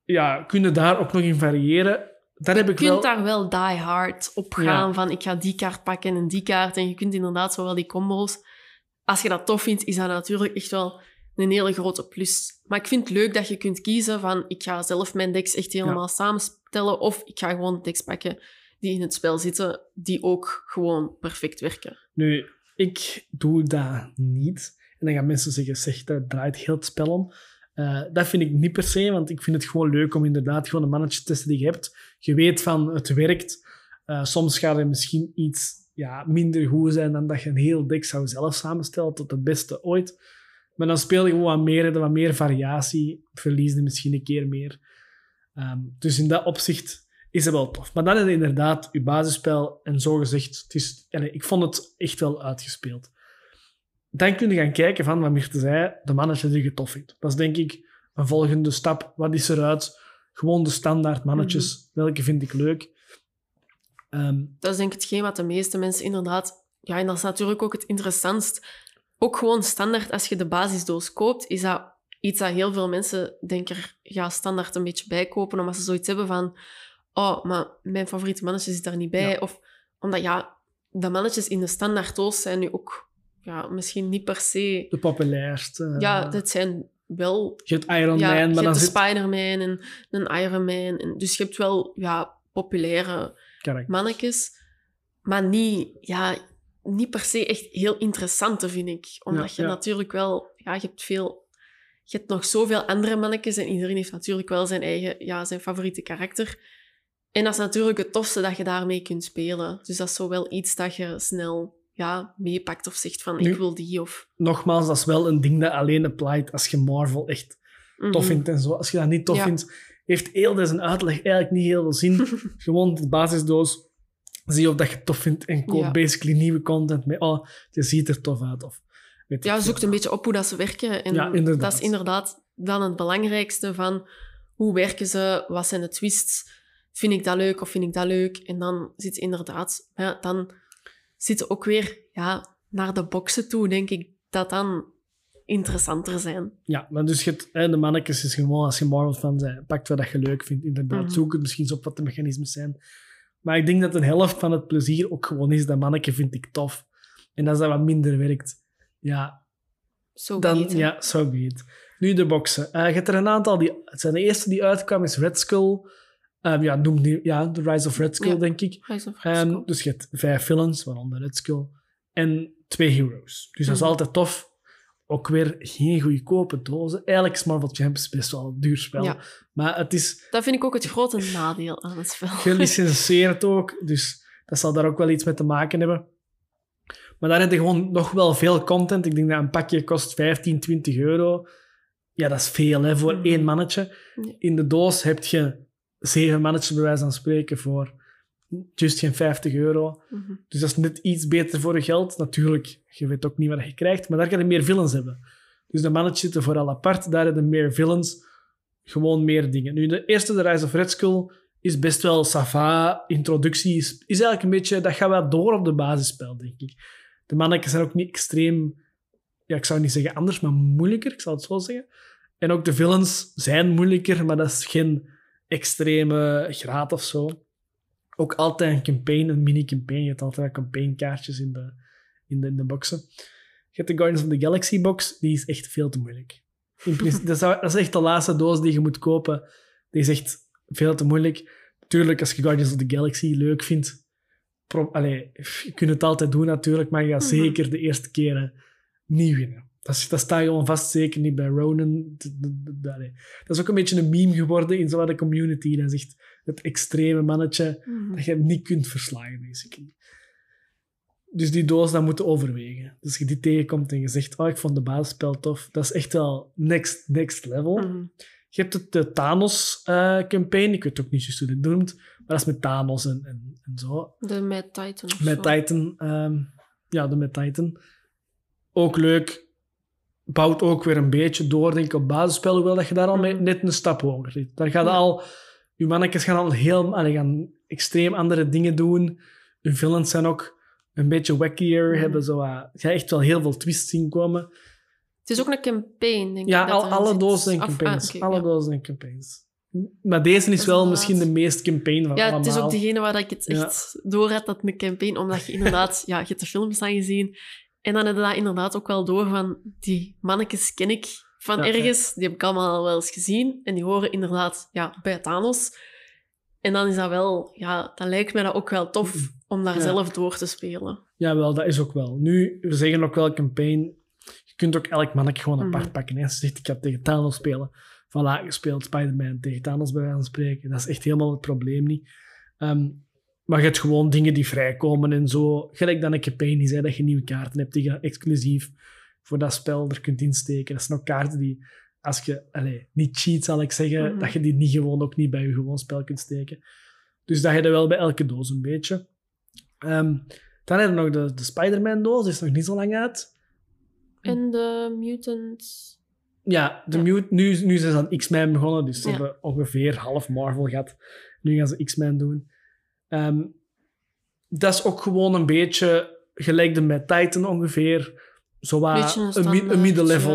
ja, kunnen daar ook nog in variëren. Daar heb ik Je kunt wel... daar wel die hard op gaan Ja. van ik ga die kaart pakken en die kaart. En je kunt inderdaad zo wel die combo's. Als je dat tof vindt, is dat natuurlijk echt wel een hele grote plus. Maar ik vind het leuk dat je kunt kiezen van ik ga zelf mijn decks echt helemaal samenstellen of ik ga gewoon decks pakken die in het spel zitten, die ook gewoon perfect werken. Nu, ik doe dat niet. En dan gaan mensen zeggen, zeg, dat draait heel het spel om. Eh, dat vind ik niet per se, want ik vind het gewoon leuk om inderdaad gewoon een mannetje te testen die je hebt. Je weet van, het werkt. Eh, soms gaat het misschien iets ja, minder goed zijn dan dat je een heel deck zou zelf samenstellen tot het beste ooit. Maar dan speel je gewoon wat meer, wat meer variatie, verlies je misschien een keer meer. Ehm, dus in dat opzicht is het wel tof. Maar dan is het inderdaad je basisspel en zo gezegd, het is, allee, ik vond het echt wel uitgespeeld. Dan kun je gaan kijken van, wat Mirte zei, de mannetje die je tof vindt. Dat is denk ik een volgende stap. Wat is eruit? Gewoon de standaard mannetjes. Welke vind ik leuk? Ehm, Dat is denk ik hetgeen wat de meeste mensen inderdaad... Ja, en dat is natuurlijk ook het interessantst. Ook gewoon standaard, als je de basisdoos koopt, is dat iets dat heel veel mensen, denk ik, er ja, standaard een beetje bij kopen, omdat ze zoiets hebben van oh, maar mijn favoriete mannetje zit daar niet bij. Ja. Of omdat, ja, de mannetjes in de standaarddoos zijn nu ook ja, misschien niet per se... de populairste. Ja, dat zijn wel Je hebt Iron ja, Man, je maar dan hebt zit... Spider-Man en een Iron Man. En, dus je hebt wel ja, populaire Correct. mannetjes, maar niet, ja, niet per se echt heel interessante, vind ik. Omdat Ja, je ja. natuurlijk wel... Ja, je hebt veel... Je hebt nog zoveel andere mannetjes en iedereen heeft natuurlijk wel zijn eigen, ja, zijn favoriete karakter. En dat is natuurlijk het tofste dat je daarmee kunt spelen. Dus dat is zo wel iets dat je snel ja, meepakt of zegt van, Nu- ik wil die of... Nogmaals, dat is wel een ding dat alleen applied als je Marvel echt tof Mhm. vindt en zo. Als je dat niet tof Ja. vindt, heeft heel deze uitleg eigenlijk niet heel veel zin. (laughs) Gewoon de basisdoos, zie of dat je het tof vindt en koop Ja. basically nieuwe content mee. Oh, het ziet er tof uit. Of, weet Ja, zoekt een beetje op hoe dat ze werken. En Ja, dat is inderdaad dan het belangrijkste van hoe werken ze, wat zijn de twists, vind ik dat leuk of vind ik dat leuk? En dan zit inderdaad, ja, dan zitten ook weer ja, naar de boxen toe, denk ik, dat dan interessanter zijn. Ja, maar dus hè, de mannetjes is gewoon, als je Marvel fan bent, pakt wat dat je leuk vindt. Inderdaad, Mhm. zoek het misschien eens op wat de mechanismes zijn. Maar ik denk dat een helft van het plezier ook gewoon is, dat mannetje vind ik tof. En als dat wat minder werkt, ja, Zo dan, ja, zo be it. Nu de boxen. Eh, je hebt er een aantal, die, het zijn de eerste die uitkwam, is Red Skull. Ehm, ja, noem die, ja, The Rise of Red Skull, Ja. denk ik. Rise of Ehm, dus je hebt vijf villains, waaronder Red Skull, en twee heroes. Dus dat is Mhm. altijd tof. Ook weer geen goedkope dozen. Eigenlijk is Marvel Champions best wel een duur spel. Ja. Maar het is Dat vind ik ook het grote nadeel aan het spel. gelicenseerd (laughs) ook, dus dat zal daar ook wel iets mee te maken hebben. Maar daar heb je gewoon nog wel veel content. Ik denk dat een pakje kost 15, 20 euro. Ja, dat is veel hè, voor Mhm. één mannetje. In de doos heb je zeven mannetjes, bij wijze van spreken, voor juist geen 50 euro. Mhm. Dus dat is net iets beter voor je geld. Natuurlijk, je weet ook niet wat je krijgt, maar daar ga je meer villains hebben. Dus de mannetjes zitten vooral apart, daar hebben meer villains, gewoon meer dingen. Nu, de eerste, de Rise of Red Skull, is best wel sava. Introductie is, is eigenlijk een beetje, dat gaat wel door op de basisspel, denk ik. De mannetjes zijn ook niet extreem, ja, ik zou niet zeggen anders, maar moeilijker, ik zal het zo zeggen. En ook de villains zijn moeilijker, maar dat is geen extreme graad of zo ook altijd een campaign, een mini-campaign. Je hebt altijd campaignkaartjes in de, in, de, in de boxen. Je hebt de Guardians of the Galaxy box, die is echt veel te moeilijk. In principe, (laughs) dat, is, dat is echt de laatste doos die je moet kopen. Die is echt veel te moeilijk. Tuurlijk, als je Guardians of the Galaxy leuk vindt, allee, je kunt het altijd doen natuurlijk, maar je gaat Mhm. zeker de eerste keren niet winnen. Dat, is- dat staat gewoon vast, zeker niet bij Ronan. Dat is ook een beetje een meme geworden in zo'n de community. Dat echt het extreme mannetje Mhm. dat je hem niet kunt verslagen, basically. Dus die doos, dat moeten overwegen. Dus als je die tegenkomt en je zegt, oh, ik vond de basisspel tof, dat is echt wel next, next level. Mhm. Je hebt het, de Thanos-campaign, ik weet ook niet juist hoe dit noemt, maar dat is met Thanos en, en, en zo. De Mad Titan Met. Titan, ehm, ja, de Met Titan. Ook leuk. Bouwt ook weer een beetje door, denk ik, op basisspel, hoewel dat je daar al mee- net een stap hoger zit. Daar gaat Ja. al... Je mannetjes gaan al heel... allee, gaan extreem andere dingen doen. Hun villains zijn ook een beetje wackier, Mhm. hebben zo... je gaat echt wel heel veel twists zien komen. Het is ook een campaign, denk Ja, ik. al, alle zit. dozen zijn ah, campaigns. alle ja. dozen zijn campaigns. Maar deze is wel inderdaad- misschien de meest campaign van Ja, allemaal. het is ook degene waar ik het echt door had, dat een campaign. Omdat je inderdaad... ja, je hebt de films dan gezien. En dan heb je dat inderdaad ook wel door van... Die mannetjes ken ik van Ja, ja. ergens. Die heb ik allemaal al wel eens gezien. En die horen inderdaad ja, bij Thanos. En dan is dat wel... Ja, dan lijkt mij dat ook wel tof om daar Ja. zelf door te spelen. Ja, wel, dat is ook wel. Nu, we zeggen ook wel campaign. Je kunt ook elk mannetje gewoon apart Mhm. pakken. Hè. Als je zegt, ik ga tegen Thanos spelen. Voilà, gespeeld Spider-Man tegen Thanos bij wijze van spreken. Dat is echt helemaal het probleem niet. Ehm, maar je hebt gewoon dingen die vrijkomen en zo. Gelijk dan een die zei dat je nieuwe kaarten hebt die je exclusief voor dat spel er kunt insteken. Dat zijn ook kaarten die, als je, allez, niet cheat zal ik zeggen, Mhm. dat je die niet gewoon ook niet bij je gewoon spel kunt steken. Dus dat je dat wel bij elke doos een beetje. Ehm, dan hebben we nog de, de Spider-Man-doos, die is nog niet zo lang uit. En de Mutants... Ja, de Ja. Mute, nu, nu zijn ze aan X-Men begonnen, dus ze Ja. hebben ongeveer half Marvel gehad. Nu gaan ze X-Men doen. Ehm, dat is ook gewoon een beetje gelijk de Mad Titan ongeveer. Zo wat Beetje een een, een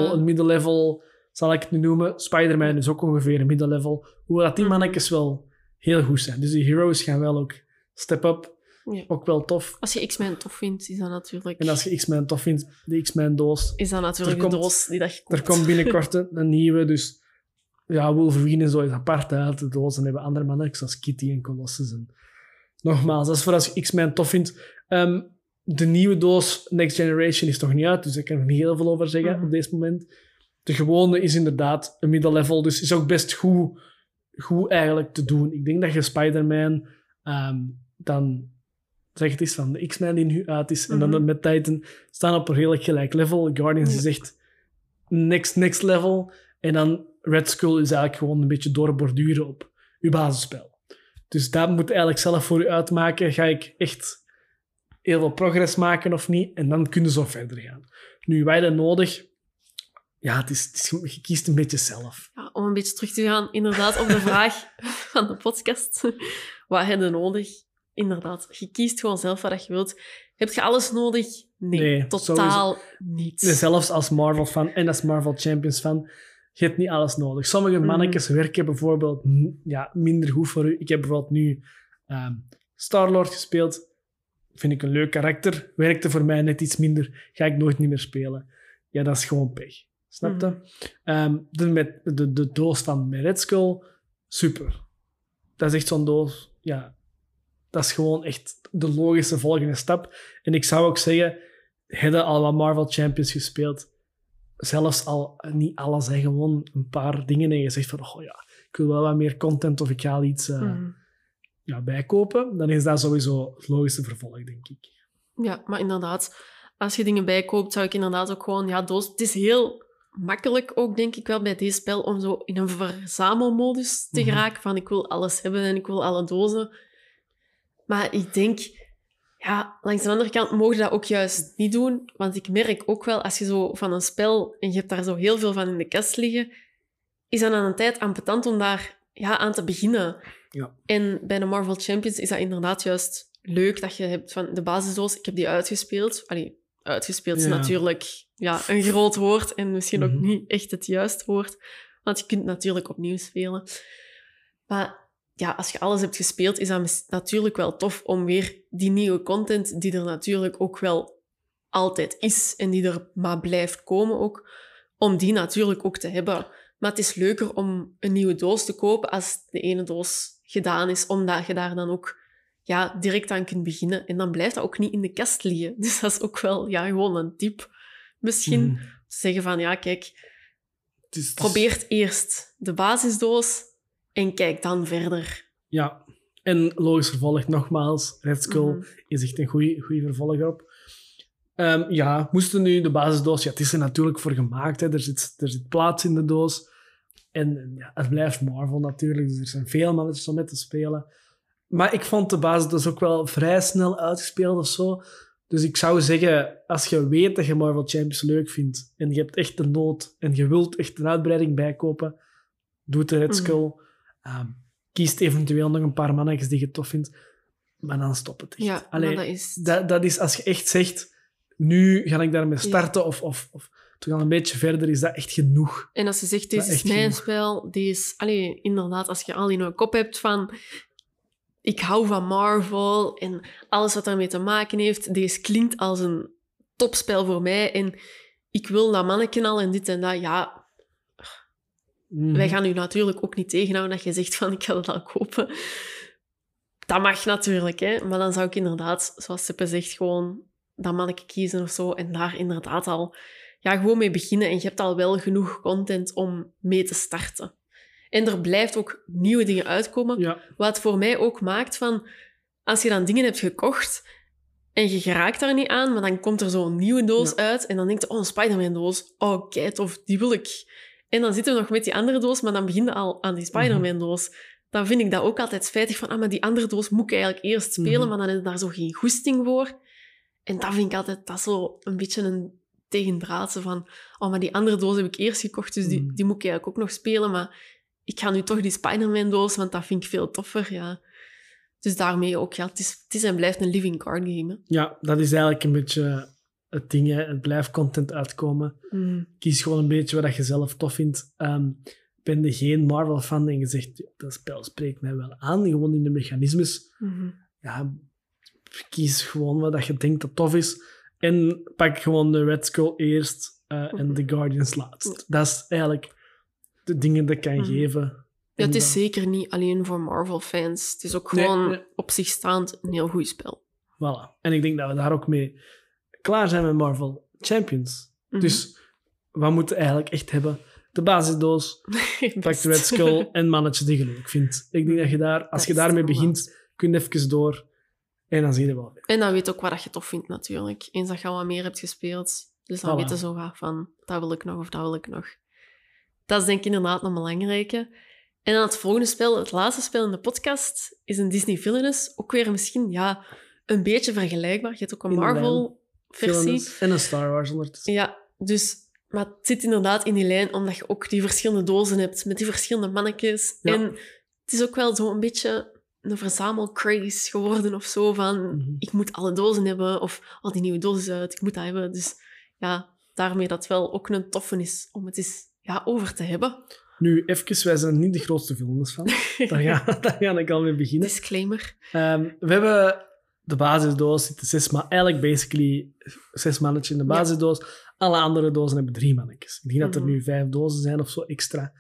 ja. een middenlevel zal ik het nu noemen. Spider-Man is ook ongeveer een middenlevel. Hoewel dat die Mhm. mannetjes wel heel goed zijn. Dus die heroes gaan wel ook step up. Ja. Ook wel tof. Als je X-Men tof vindt, is dat natuurlijk... En als je X-Men tof vindt, de X-Men-doos. Is dat natuurlijk Er de komt- doos die dat je Er komt binnenkort (laughs) een, nieuwe, dus ja, Wolverine en zo is apart uit de doos. En hebben andere mannen, zoals Kitty en Colossus. En... Nogmaals, dat is voor als je X-Men tof vindt. Ehm, de nieuwe doos Next Generation is nog niet uit, dus daar kan ik niet heel veel over zeggen Mhm. op dit moment. De gewone is inderdaad een middenlevel, dus is ook best goed, goed eigenlijk te doen. Ik denk dat je Spider-Man ehm, dan zeg het eens van de X-Men die nu uit is en dan Mhm. met Titan staan op een redelijk gelijk level. Guardians Ja. is echt next, next level. En dan Red Skull is eigenlijk gewoon een beetje doorborduren op je basisspel. Dus dat moet eigenlijk zelf voor je uitmaken. Ga ik echt heel veel progress maken of niet? En dan kunnen ze zo verder gaan. Nu, wij dat nodig... Ja, het is, het is, je kiest een beetje zelf. Ja, om een beetje terug te gaan, inderdaad, op de vraag (laughs) van de podcast. Wat heb je nodig? Inderdaad, je kiest gewoon zelf wat je wilt. Heb je alles nodig? Nee, Nee, totaal niet. Zelfs als Marvel-fan en als Marvel Champions-fan, je hebt niet alles nodig. Sommige Mhm. mannetjes werken bijvoorbeeld ja, minder goed voor u. Ik heb bijvoorbeeld nu ehm, Star-Lord gespeeld. Vind ik een leuk karakter. Werkte voor mij net iets minder. Ga ik nooit niet meer spelen. Ja, dat is gewoon pech. Snap je? Mhm. Ehm, de, met, de, de doos van Red Skull, super. Dat is echt zo'n doos, ja, dat is gewoon echt de logische volgende stap. En ik zou ook zeggen, hadden al wat Marvel Champions gespeeld, zelfs al eh, niet alles, hè, gewoon een paar dingen en je zegt van, oh ja, ik wil wel wat meer content of ik ga iets eh, Mhm. ja, bijkopen, dan is dat sowieso het logische vervolg, denk ik. Ja, maar inderdaad, als je dingen bijkoopt, zou ik inderdaad ook gewoon... Ja, doos, het is heel makkelijk ook, denk ik wel, bij deze spel om zo in een verzamelmodus te Mhm. geraken. Van, ik wil alles hebben en ik wil alle dozen. Maar ik denk... Ja, langs de andere kant mogen dat ook juist niet doen. Want ik merk ook wel, als je zo van een spel... En je hebt daar zo heel veel van in de kast liggen... Is dat aan een tijd ambetant om daar ja, aan te beginnen. Ja. En bij de Marvel Champions is dat inderdaad juist leuk dat je hebt van de basisdoos. Ik heb die uitgespeeld. Allee, uitgespeeld is Ja. natuurlijk ja, een groot woord en misschien ook Mhm. niet echt het juiste woord. Want je kunt natuurlijk opnieuw spelen. Maar ja, als je alles hebt gespeeld, is dat natuurlijk wel tof om weer die nieuwe content, die er natuurlijk ook wel altijd is en die er maar blijft komen ook, om die natuurlijk ook te hebben. Maar het is leuker om een nieuwe doos te kopen als de ene doos gedaan is, omdat je daar dan ook ja, direct aan kunt beginnen. En dan blijft dat ook niet in de kast liggen. (laughs) Dus dat is ook wel ja, gewoon een tip. Misschien Mhm. zeggen van, ja, kijk, is- probeer eerst de basisdoos en kijk dan verder. Ja, en logisch vervolg, nogmaals, Red Skull Mhm. is echt een goede vervolg op. Ehm, ja, moesten nu de basisdoos... Ja, het is er natuurlijk voor gemaakt. Hè. Er, zit, er zit plaats in de doos. En ja, het blijft Marvel natuurlijk. Dus er zijn veel mannetjes om mee te spelen. Maar ik vond de basisdoos ook wel vrij snel uitgespeeld of zo. Dus ik zou zeggen, als je weet dat je Marvel Champions leuk vindt en je hebt echt de nood en je wilt echt een uitbreiding bijkopen, doe de Red Mhm. Skull. Ehm, kiest eventueel nog een paar mannetjes die je tof vindt. Maar dan stop het echt. Ja, Allee, dat is... dat, dat is als je echt zegt, nu ga ik daarmee starten of, of, of toch al een beetje verder, is dat echt genoeg. En als je zegt, deze is mijn genoeg. spel, die is... Allee, inderdaad, als je al in je kop hebt van... Ik hou van Marvel en alles wat daarmee te maken heeft. Deze klinkt als een topspel voor mij. En ik wil dat manneken al en dit en dat. Ja, Mhm. wij gaan u natuurlijk ook niet tegenhouden dat je zegt van ik ga dat al kopen. Dat mag natuurlijk, hè. Maar dan zou ik inderdaad, zoals Seppe zegt, gewoon dat manneke kiezen of zo. En daar inderdaad al ja, gewoon mee beginnen. En je hebt al wel genoeg content om mee te starten. En er blijft ook nieuwe dingen uitkomen. Ja, Wat voor mij ook maakt van... Als je dan dingen hebt gekocht en je geraakt daar niet aan, maar dan komt er zo'n nieuwe doos Ja. uit en dan denkt je, oh, een Spider-Man-doos. Oh, kei tof, die wil ik. En dan zitten we nog met die andere doos, maar dan begin je al aan die Spider-Man-doos. Dan vind ik dat ook altijd spijtig van, ah, maar die andere doos moet ik eigenlijk eerst spelen, Mhm. maar dan is daar zo geen goesting voor. En dat vind ik altijd, dat is zo een beetje een tegendraadse van, oh, maar die andere doos heb ik eerst gekocht, dus die, Mhm. die moet ik eigenlijk ook nog spelen, maar ik ga nu toch die Spider-Man-doos, want dat vind ik veel toffer, ja. Dus daarmee ook, ja, het is, het is en blijft een living card game. hè. ja, dat is eigenlijk een beetje het ding. Hè. Het blijft content uitkomen. Mm. Kies gewoon een beetje wat je zelf tof vindt. Ehm ben je geen Marvel-fan en je zegt, "Ja, dat spel spreekt mij wel aan, gewoon in de mechanismes. Mhm. Ja, kies gewoon wat dat je denkt dat tof is. En pak gewoon de Red Skull eerst eh, en de (laughs) Guardians laatst. Dat is eigenlijk de dingen dat ik kan Mhm. geven. Ja, het is zeker niet alleen voor Marvel-fans. Het is ook Nee, gewoon nee. op zich staand een heel goed spel. Voilà. En ik denk dat we daar ook mee klaar zijn met Marvel Champions. Mhm. Dus wat moeten we eigenlijk echt hebben? De basisdoos, pak de Red Skull en mannetje die je leuk vindt. Ik denk dat je daar, als Dat je daarmee begint, kun je even door en dan zie je wel. En dan weet ook wat je tof vindt, natuurlijk. Eens dat je al wat meer hebt gespeeld. Dus dan Voilà. weten zo wat van, dat wil ik nog of dat wil ik nog. Dat is denk ik inderdaad een belangrijke. En dan het volgende spel, het laatste spel in de podcast, is een Disney Villainous. Ook weer misschien, ja, een beetje vergelijkbaar. Je hebt ook een In Villainous En een Star Wars ondertussen. Ja, dus... Maar het zit inderdaad in die lijn, omdat je ook die verschillende dozen hebt, met die verschillende mannetjes. Ja. En het is ook wel zo een beetje een verzamelcraze geworden of zo, van Mhm. ik moet alle dozen hebben, of al die nieuwe dozen uit, ik moet dat hebben. Dus ja, daarmee dat wel ook een toffe is om het eens ja, over te hebben. Nu, even, wij zijn niet de grootste films van. (laughs) Daar ga, daar ga ik al mee beginnen. Disclaimer. Ehm, we hebben de basisdoos, zitten zes ma eigenlijk basically zes mannetjes in de Ja. basisdoos. Alle andere dozen hebben drie mannetjes. Ik denk dat er Mhm. nu vijf dozen zijn of zo extra.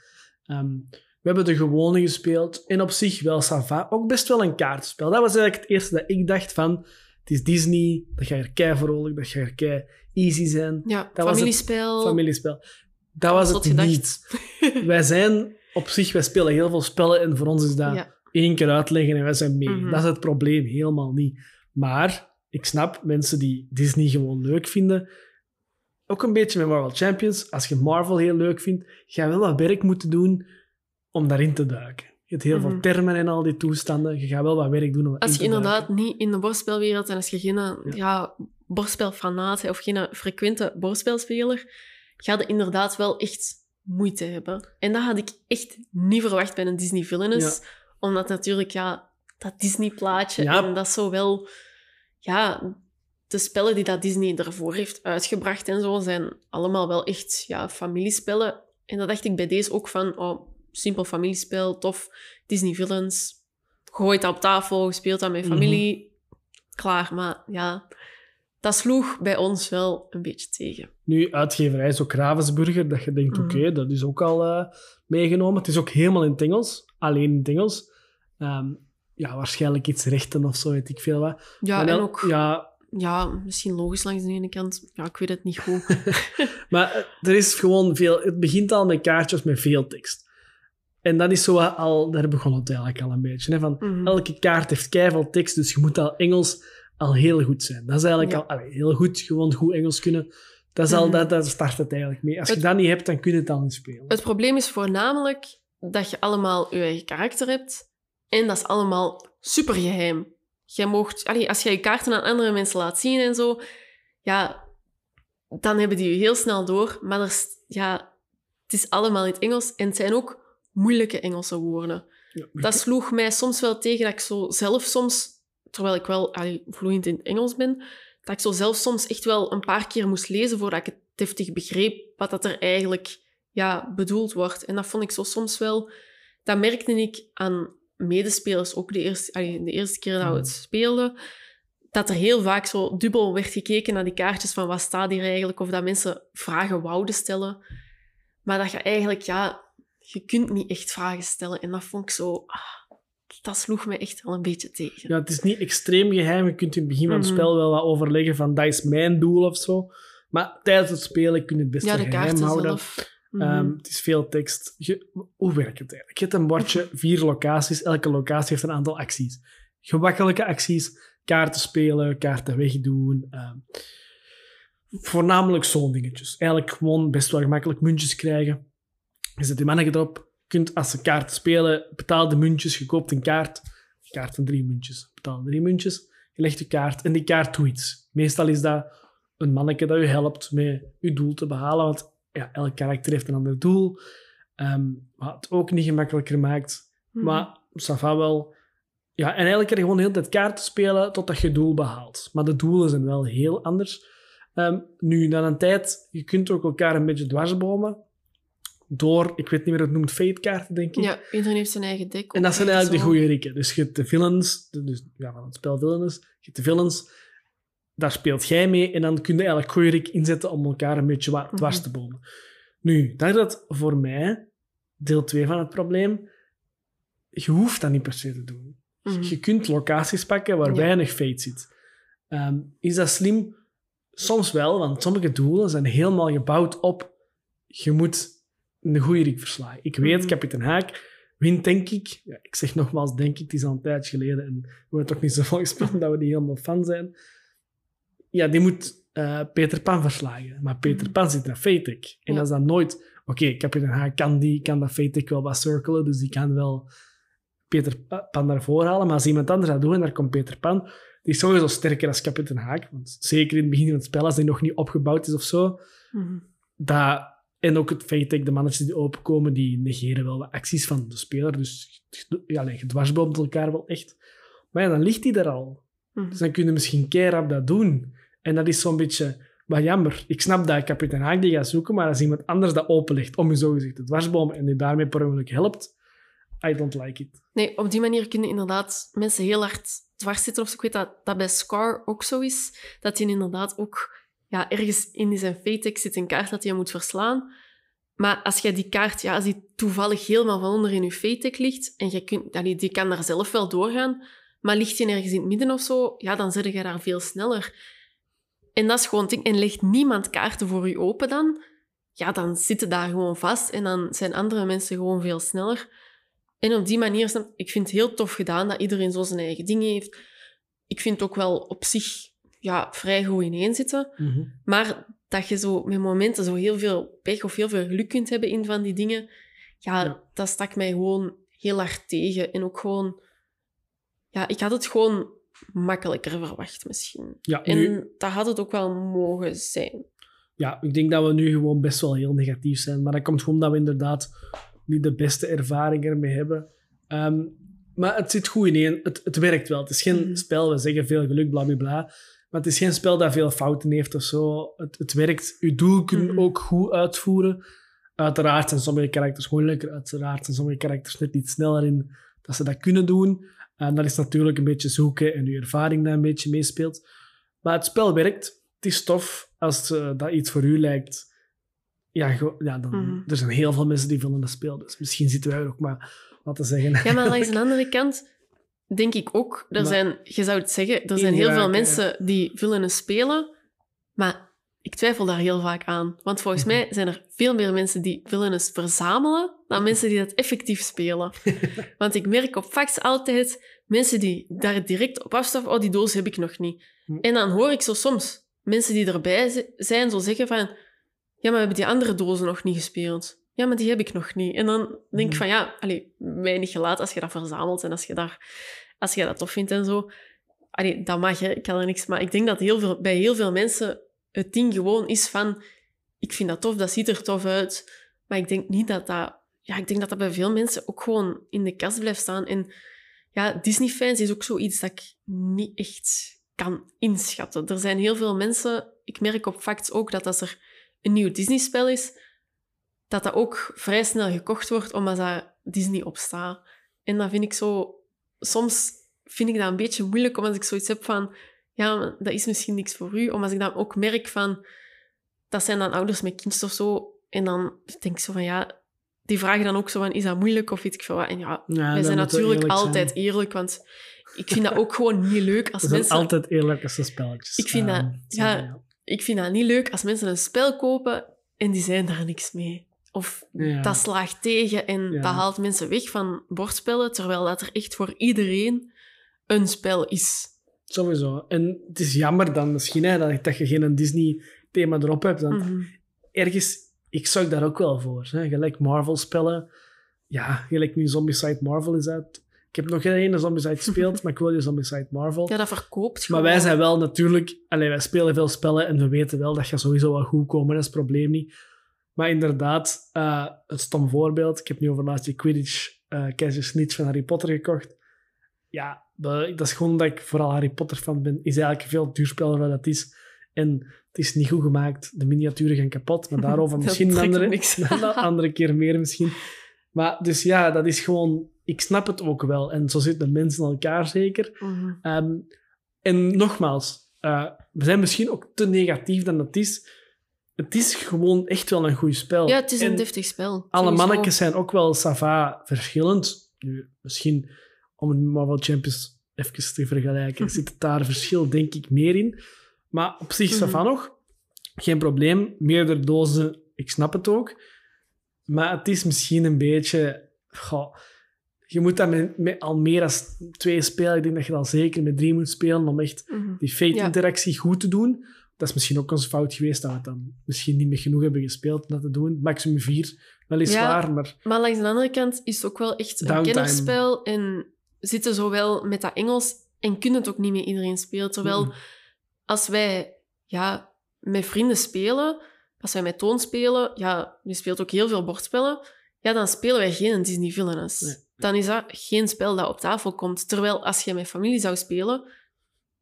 Ehm, we hebben de gewone gespeeld en op zich wel Sava. Ook best wel een kaartspel. Dat was eigenlijk het eerste dat ik dacht van... Het is Disney, dat gaat er kei vrolijk, dat gaat er kei easy zijn. Ja, Dat was het familiespel. Familiespel. Dat was het niet. (laughs) Wij zijn op zich, wij spelen heel veel spellen en voor ons is dat Ja. één keer uitleggen en wij zijn mee. Mhm. Dat is het probleem, helemaal niet. Maar ik snap mensen die Disney gewoon leuk vinden. Ook een beetje met Marvel Champions. Als je Marvel heel leuk vindt, ga je wel wat werk moeten doen om daarin te duiken. Je hebt heel Mhm. veel termen en al die toestanden. Je gaat wel wat werk doen om Als je inderdaad niet in de bordspelwereld en als je geen ja. Ja. of geen frequente bordspelspeler, ga je inderdaad wel echt moeite hebben. En dat had ik echt niet verwacht bij een Disney Villainous. Omdat natuurlijk, ja, dat Disney-plaatje Ja. en dat zo wel... Ja, de spellen die dat Disney ervoor heeft uitgebracht en zo, zijn allemaal wel echt ja, familiespellen. En dat dacht ik bij deze ook van, oh, simpel familiespel, tof, Disney Villains. Gooit dat op tafel, speelt dat met Mhm. familie. Klaar, maar ja, dat sloeg bij ons wel een beetje tegen. Nu, uitgeverij is ook Ravensburger, dat je denkt, Mhm. oké, dat is ook al eh, meegenomen. Het is ook helemaal in het Engels, alleen in het Engels. Ehm, ja, waarschijnlijk iets rechten of zo, weet ik veel wat. Ja, en ook, ja. Ja, misschien logisch langs de ene kant. Ja, ik weet het niet goed. (laughs) maar eh, er is gewoon veel... Het begint al met kaartjes met veel tekst. En dat is zo al... Daar begon het eigenlijk al een beetje. Hè, van, Mhm. elke kaart heeft keiveel tekst, dus je moet al Engels al heel goed zijn. Dat is eigenlijk Ja. al... allee, heel goed, gewoon goed Engels kunnen. Dat, is al, Mhm. dat, dat start het eigenlijk mee. Als je dat niet hebt, dan kun je het al niet spelen. Het probleem is voornamelijk dat je allemaal je eigen karakter hebt. En dat is allemaal super geheim. Jij allee, als jij je kaarten aan andere mensen laat zien en zo, ja, dan hebben die je heel snel door. Maar er ja, het is allemaal in het Engels en het zijn ook moeilijke Engelse woorden. Ja, Dat sloeg mij soms wel tegen dat ik zo zelf soms, terwijl ik wel allee, vloeiend in het Engels ben, dat ik zo zelf soms echt wel een paar keer moest lezen voordat ik het deftig begreep wat dat er eigenlijk ja, bedoeld wordt. En dat vond ik zo soms wel... Dat merkte ik aan medespelers ook de eerste, allee, de eerste keer dat we het Mhm. speelden. Dat er heel vaak zo dubbel werd gekeken naar die kaartjes van wat staat hier eigenlijk. Of dat mensen vragen wouden stellen. Maar dat je eigenlijk, ja... Je kunt niet echt vragen stellen. En dat vond ik zo... ah, dat sloeg me echt wel een beetje tegen. Ja, het is niet extreem geheim. Je kunt in het begin van het Mhm. spel wel wat overleggen van dat is mijn doel of zo. Maar tijdens het spelen kun je het best Ja, de geheim kaarten houden. zelf. Mhm. Ehm, het is veel tekst. Je- hoe werkt het eigenlijk? Je hebt een bordje, (laughs) vier locaties. Elke locatie heeft een aantal acties. Gemakkelijke acties, kaarten spelen, kaarten wegdoen. ehm, voornamelijk zo'n dingetjes. Eigenlijk gewoon best wel gemakkelijk muntjes krijgen. Je zet je mannetje erop. Je kunt als ze kaarten spelen, betaal de muntjes. Je koopt een kaart. Een kaart van drie muntjes. Betaal drie muntjes. Je legt je kaart en die kaart doet iets. Meestal is dat een manneke dat je helpt met je doel te behalen. Want ja, elk karakter heeft een ander doel. Ehm, wat het ook niet gemakkelijker maakt. Mhm. Maar ça va wel. Ja, en eigenlijk kan je gewoon de hele tijd kaarten spelen totdat je doel behaalt. Maar de doelen zijn wel heel anders. Ehm, nu, na een tijd, je kunt ook elkaar een beetje dwarsbomen. Door, ik weet niet meer hoe het noemt, fate-kaarten, denk ik. Ja, iedereen heeft zijn eigen deck. En dat zijn eigenlijk de goede rikken. Dus je hebt de villains, de- dus, ja, van het spel villains, je hebt de villains, daar speelt jij mee en dan kun je eigenlijk goede rik inzetten om elkaar een beetje wa- dwars te bomen. Nu, dat is dat voor mij deel 2 van het probleem. Je hoeft dat niet per se te doen. Mhm. Je kunt locaties pakken waar Ja. weinig fate zit. Ehm, is dat slim? Soms wel, want sommige doelen zijn helemaal gebouwd op je moet een goede rik verslagen. Ik weet, Mhm. kapitein Haak wint, denk ik. Ja, ik zeg nogmaals, denk ik, het is al een tijdje geleden en we hebben toch niet zo veel gespeeld dat we niet helemaal fan zijn. Ja, die moet eh, Peter Pan verslagen. Maar Peter Mhm. Pan zit in een En Ja. als dat nooit... Oké, kapitein Haak kan, die, kan dat fate wel wat cirkelen, dus die kan wel Peter Pa- Pan daarvoor halen. Maar als iemand anders dat doet en daar komt Peter Pan, die is sowieso sterker als kapitein Haak. Want zeker in het begin van het spel, als die nog niet opgebouwd is of zo, Mhm. dat, en ook het feit dat de mannetjes die openkomen, die negeren wel wat acties van de speler. Dus ja, alleen, je dwarsboomt elkaar wel echt. Maar ja, dan ligt hij er al. Mhm. Dus dan kun je misschien keihard dat doen. En dat is zo'n beetje wat jammer. Ik snap dat kapitein Haak die gaat zoeken, maar als iemand anders dat openlegt om je zogezegd te dwarsbomen en die daarmee per ongeluk helpt, I don't like it. Nee, op die manier kunnen inderdaad mensen heel hard dwars zitten. Of. Ik weet dat dat bij Scar ook zo is. Dat hij inderdaad ook ja, ergens in zijn fate zit een kaart dat hij moet verslaan. Maar als jij die kaart, ja, als die toevallig helemaal van onder in je fate ligt, en je kunt, die, die kan daar zelf wel doorgaan, maar ligt je ergens in het midden of zo, ja, dan zit je daar veel sneller. En dat is gewoon ding. En legt niemand kaarten voor je open dan, ja, dan zitten daar gewoon vast en dan zijn andere mensen gewoon veel sneller. En op die manier, ik vind het heel tof gedaan dat iedereen zo zijn eigen dingen heeft. Ik vind het ook wel op zich ja, vrij goed ineen zitten. Maar dat je zo met momenten zo heel veel pech of heel veel geluk kunt hebben in van die dingen, ja, Ja. dat stak mij gewoon heel hard tegen. En ook gewoon, ja, ik had het gewoon makkelijker verwacht misschien. Ja, En dat had het ook wel mogen zijn. ja, ik denk dat we nu gewoon best wel heel negatief zijn. Maar dat komt gewoon dat we inderdaad niet de beste ervaring ermee hebben. Ehm, maar het zit goed ineen. Het, het werkt wel. Het is geen Mhm. spel, we zeggen veel geluk, bla bla bla. Maar het is geen spel dat veel fouten heeft of zo. Het, het werkt. Je doel kun je Mhm. ook goed uitvoeren. Uiteraard zijn sommige karakters moeilijker. Uiteraard zijn sommige karakters net iets sneller in dat ze dat kunnen doen. En dat is natuurlijk een beetje zoeken en je ervaring daar een beetje meespeelt. Maar het spel werkt. Het is tof als eh, dat iets voor u lijkt. Ja, ja dan, Mhm. er zijn heel veel mensen die willen dat spel. Dus misschien zitten wij er ook maar wat te zeggen. Ja, maar (laughs) langs de andere kant denk ik ook, er Maar- zijn, je zou het zeggen, er zijn heel veel mensen die willen spelen, maar ik twijfel daar heel vaak aan. Want volgens Mhm. mij zijn er veel meer mensen die willen verzamelen dan mensen die dat effectief spelen. (laughs) Want ik merk op fax altijd mensen die daar direct op afstappen, oh, die doos heb ik nog niet. Hm. En dan hoor ik zo soms mensen die erbij zi- zijn zo zeggen van, ja, maar we hebben die andere dozen nog niet gespeeld. Ja, maar die heb ik nog niet. En dan denk ik Hm. van, ja, allee, weinig gelaat als je dat verzamelt en als je, daar, als je dat tof vindt en zo. Allee, dat mag, hè. ik kan er niks... Maar ik denk dat heel veel, bij heel veel mensen het ding gewoon is van, ik vind dat tof, dat ziet er tof uit. Maar ik denk niet dat dat... Ja, ik denk dat dat bij veel mensen ook gewoon in de kast blijft staan. En ja, Disney-fans is ook zoiets dat ik niet echt kan inschatten. Er zijn heel veel mensen... Ik merk op facts ook dat als er een nieuw Disney-spel is, dat dat ook vrij snel gekocht wordt omdat dat Disney opstaat. En dat vind ik zo... Soms vind ik dat een beetje moeilijk, omdat ik zoiets heb van... Ja, dat is misschien niks voor u. Omdat ik dan ook merk van... Dat zijn dan ouders met kindjes of zo. En dan denk ik zo van, ja... Die vragen dan ook zo van, is dat moeilijk of iets ik veel wat. En ja, Ja, wij zijn natuurlijk eerlijk altijd zijn. eerlijk, want ik vind dat ook gewoon niet leuk als zijn mensen... altijd eerlijke spelletjes. Ik vind dat- ja, Ik vind dat niet leuk als mensen een spel kopen en die zijn daar niks mee. Of Ja. dat slaagt tegen en dat haalt mensen weg van bordspellen, terwijl dat er echt voor iedereen een spel is. Sowieso. En het is jammer dan misschien hè, dat, dat je geen Disney-thema erop hebt. Want Mhm. ergens, ik zorg daar ook wel voor. Hè. Gelijk Marvel-spellen. Ja, gelijk nu Zombicide Marvel is uit. Ik heb nog geen ene Zombicide gespeeld, (laughs) maar ik wil je Zombicide Marvel. Ja, dat verkoopt Maar gewoon. wij zijn wel natuurlijk... Allee, wij spelen veel spellen en we weten wel dat gaat sowieso wel goed komen. Dat is het probleem niet. Maar inderdaad, eh een stom voorbeeld. Ik heb nu over laatst die Quidditch eh Keizer Snitch van Harry Potter gekocht. Ja, dat is gewoon dat ik vooral Harry Potter fan ben. Is eigenlijk een veel duurspel dan dat is. En het is niet goed gemaakt. De miniaturen gaan kapot. Maar daarover (laughs) misschien een andere, (laughs) een andere keer meer misschien. Maar dus ja, dat is gewoon... Ik snap het ook wel. En zo zitten mensen in elkaar zeker. Mhm. Ehm, en nogmaals, eh, we zijn misschien ook te negatief dan het is. Het is gewoon echt wel een goed spel. Ja, het is een En deftig spel. Alle mannetjes zijn ook wel sava verschillend. Nu, misschien om het Marvel Champions even te vergelijken, (laughs) zit het daar verschil denk ik meer in. Maar op zich, Mhm. sava nog. Geen probleem. Meerdere dozen, ik snap het ook. Maar het is misschien een beetje... goh, je moet dat met, met al meer dan twee spelen. Ik denk dat je dat zeker met drie moet spelen om echt Mhm. die fate-interactie goed te doen. Dat is misschien ook onze fout geweest dat we het dan misschien niet meer genoeg hebben gespeeld om dat te doen. Maximum vier, weliswaar, maar Maar langs de andere kant is het ook wel echt een Downtime. kennerspel en zitten zowel met dat Engels en kunnen het ook niet met iedereen spelen. Terwijl Mm. Als wij ja, met vrienden spelen, als wij met Toon spelen, ja, die speelt ook heel veel bordspellen, ja, dan spelen wij geen Disney Villainous. Nee. Dan is dat geen spel dat op tafel komt. Terwijl als je met familie zou spelen,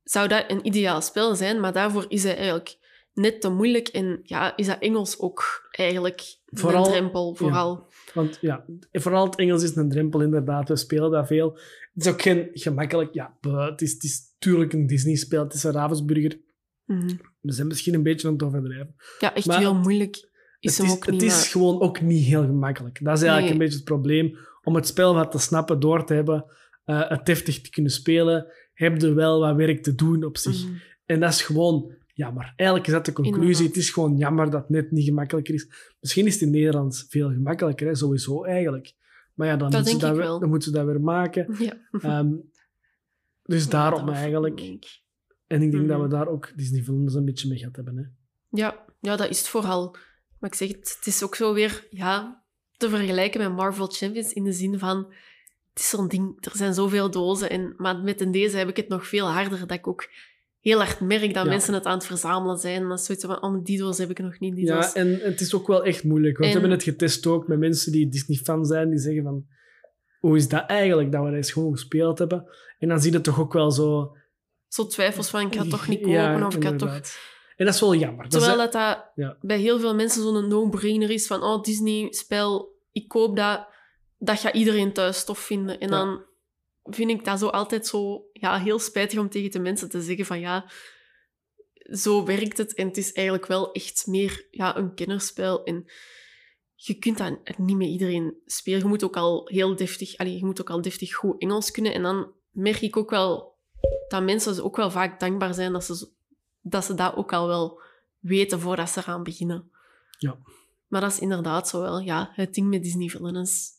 zou dat een ideaal spel zijn, maar daarvoor is hij eigenlijk net te moeilijk en ja, is dat Engels ook eigenlijk Vooral- een drempel, vooral. Want ja, vooral het Engels is een drempel inderdaad. We spelen dat veel. Het is ook geen gemakkelijk... Ja, het is, het is natuurlijk een Disney-spel. Het is een Ravensburger. Mhm. We zijn misschien een beetje aan het overdrijven. Ja, echt Maar heel moeilijk is het is, ook het niet. is maar- gewoon ook niet heel gemakkelijk. Dat is eigenlijk Nee. een beetje het probleem. Om het spel wat te snappen, door te hebben, eh, het deftig te kunnen spelen, heb je wel wat werk te doen op zich. Mhm. En dat is gewoon jammer. Eigenlijk is dat de conclusie. Inderdaad. Het is gewoon jammer dat het net niet gemakkelijker is. Misschien is het in Nederlands veel gemakkelijker, hè? sowieso eigenlijk. Maar ja, dan, Dat moeten ze dat, weer- wel. dan moeten ze dat weer maken. Ja. Ehm, dus daarom eigenlijk. En ik denk Mhm. dat we daar ook Disney films een beetje mee gehad hebben. Hè? Ja, ja, dat is het vooral. Maar ik zeg het, het is ook zo weer ja, te vergelijken met Marvel Champions in de zin van... Het is zo'n ding, er zijn zoveel dozen. En, maar met in deze heb ik het nog veel harder, dat ik ook heel hard merk dat Ja. mensen het aan het verzamelen zijn. Dat is zoiets van, oh, die doos heb ik nog niet, die Ja, doos. en het is ook wel echt moeilijk. Want En- we hebben het getest ook met mensen die Disney-fan zijn, die zeggen van... Hoe is dat eigenlijk, dat we dat eens gewoon gespeeld hebben? En dan zie je toch ook wel zo... Zo twijfels van, ik ga toch niet kopen, Ja, of ik ga toch... En dat is wel jammer. Dat Terwijl dat, dat Ja. bij heel veel mensen zo'n no-brainer is van oh, Disney-spel, ik koop dat, dat gaat iedereen thuis tof vinden. En Ja. dan vind ik dat zo altijd zo ja, heel spijtig om tegen de mensen te zeggen van ja, zo werkt het. En het is eigenlijk wel echt meer ja, een kennerspel. En je kunt dat niet met iedereen spelen. Je moet ook al heel deftig, allee, je moet ook al deftig goed Engels kunnen. En dan merk ik ook wel dat mensen ook wel vaak dankbaar zijn dat ze, dat ze dat ook al wel weten voordat ze eraan beginnen. Ja. Maar dat is inderdaad zo wel, ja, het ding met Disney Villains.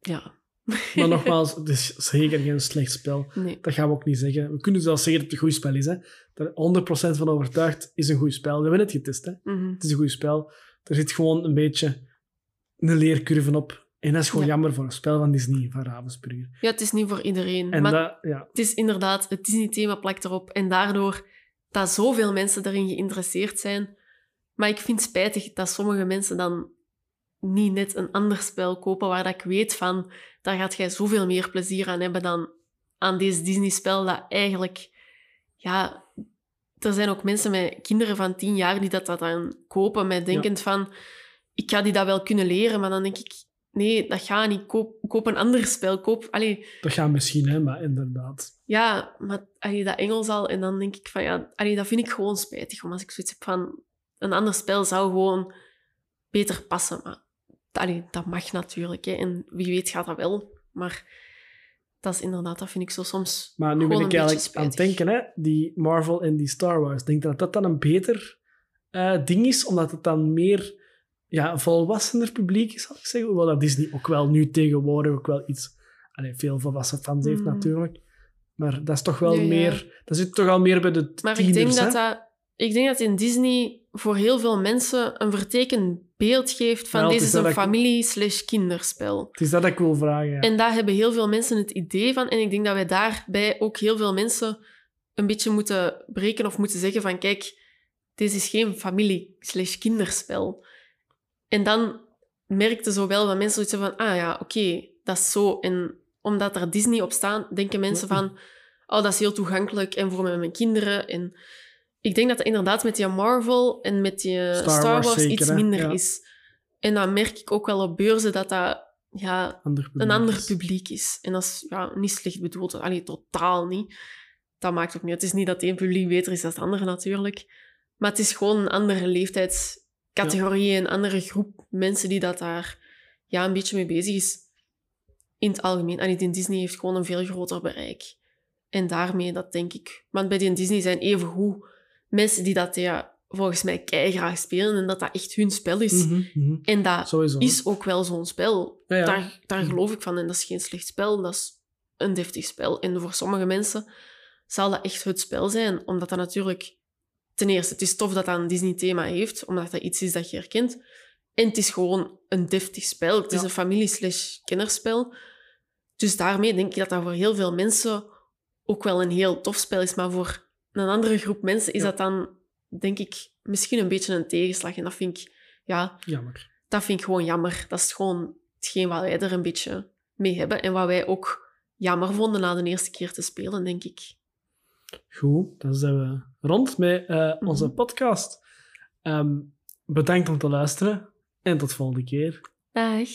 Ja, (laughs) Maar nogmaals, het is zeker geen slecht spel. nee. Dat gaan we ook niet zeggen. We kunnen zelfs zeggen dat het een goed spel is. Hè. Daar 100% van overtuigd is een goed spel. We hebben het getest. Hè. Mhm. Het is een goed spel. Er zit gewoon een beetje een leercurve op. En dat is gewoon Ja. jammer voor een spel van Disney, van Ravensburger. Ja, het is niet voor iedereen. En maar dat, ja, het is inderdaad, het Disney-thema plakt erop. En daardoor dat zoveel mensen daarin geïnteresseerd zijn. Maar ik vind het spijtig dat sommige mensen dan niet net een ander spel kopen waar dat ik weet van, daar gaat jij zoveel meer plezier aan hebben dan aan deze Disney-spel dat eigenlijk, ja, er zijn ook mensen met kinderen van tien jaar die dat, dat dan kopen met denkend van ik ga die dat wel kunnen leren, maar dan denk ik nee, dat gaat niet. Koop, koop een ander spel. Koop, allee, Dat gaat misschien, hè, maar inderdaad. ja, maar allee, dat Engels al en dan denk ik van ja, allee, dat vind ik gewoon spijtig. Want als ik zoiets heb van een ander spel zou gewoon beter passen. Maar allee, dat mag natuurlijk. Hè. En wie weet gaat dat wel. Maar dat is inderdaad, dat vind ik zo soms. Maar nu ben ik eigenlijk aan het denken, hè, die Marvel en die Star Wars. Denk je dat dat dan een beter eh, ding is, omdat het dan meer ja, een volwassener publiek is, zal ik zeggen. Hoewel dat Disney ook wel nu tegenwoordig ook wel iets... Allee, veel volwassen fans heeft Mm. natuurlijk. Maar dat is toch wel Ja, ja. meer... Dat zit toch al meer bij de Maar tieners, ik denk hè? dat dat, ik denk dat in Disney voor heel veel mensen een vertekend beeld geeft van Ja, deze is een dat ik- familie-slash kinderspel. Het is dat ik wil vragen, ja. En daar hebben heel veel mensen het idee van. En ik denk dat wij daarbij ook heel veel mensen een beetje moeten breken of moeten zeggen van kijk, deze is geen familie-slash kinderspel. En dan merkte zo wel dat mensen zoiets van ah ja, oké, dat is zo. En omdat er Disney op staan, denken mensen van oh, dat is heel toegankelijk en voor mijn kinderen. En ik denk dat het inderdaad met die Marvel en met die Star Star, Wars Wars, zeker, iets minder Ja. is. En dan merk ik ook wel op beurzen dat dat ja, Ander een ander is. publiek is. En dat is ja, niet slecht bedoeld. Allee, totaal niet. Dat maakt ook niet. Het is niet dat één publiek beter is dan het andere natuurlijk. Maar het is gewoon een andere leeftijdscategorie, een andere groep mensen die dat daar ja, een beetje mee bezig is. In het algemeen. En die Disney heeft gewoon een veel groter bereik. En daarmee, dat denk ik. Want bij die Disney zijn evengoed mensen die dat ja, volgens mij graag spelen en dat dat echt hun spel is. Mhm, mhm. En dat Sowieso. is ook wel zo'n spel. Ja, ja. Daar, daar geloof ik van. En dat is geen slecht spel, dat is een deftig spel. En voor sommige mensen zal dat echt het spel zijn, omdat dat natuurlijk... Ten eerste, het is tof dat dat een Disney-thema heeft, omdat dat iets is dat je herkent. En het is gewoon een deftig spel. Het is een familie-slash-kinderspel. Dus daarmee denk ik dat dat voor heel veel mensen ook wel een heel tof spel is. Maar voor een andere groep mensen is Ja. dat dan, denk ik, misschien een beetje een tegenslag. En dat vind ik... Ja, Jammer. dat vind ik gewoon jammer. Dat is gewoon hetgeen wat wij er een beetje mee hebben. En wat wij ook jammer vonden na de eerste keer te spelen, denk ik. Goed, dan zijn we rond met eh, onze Mhm. podcast. Ehm, bedankt om te luisteren en tot volgende keer. Dag.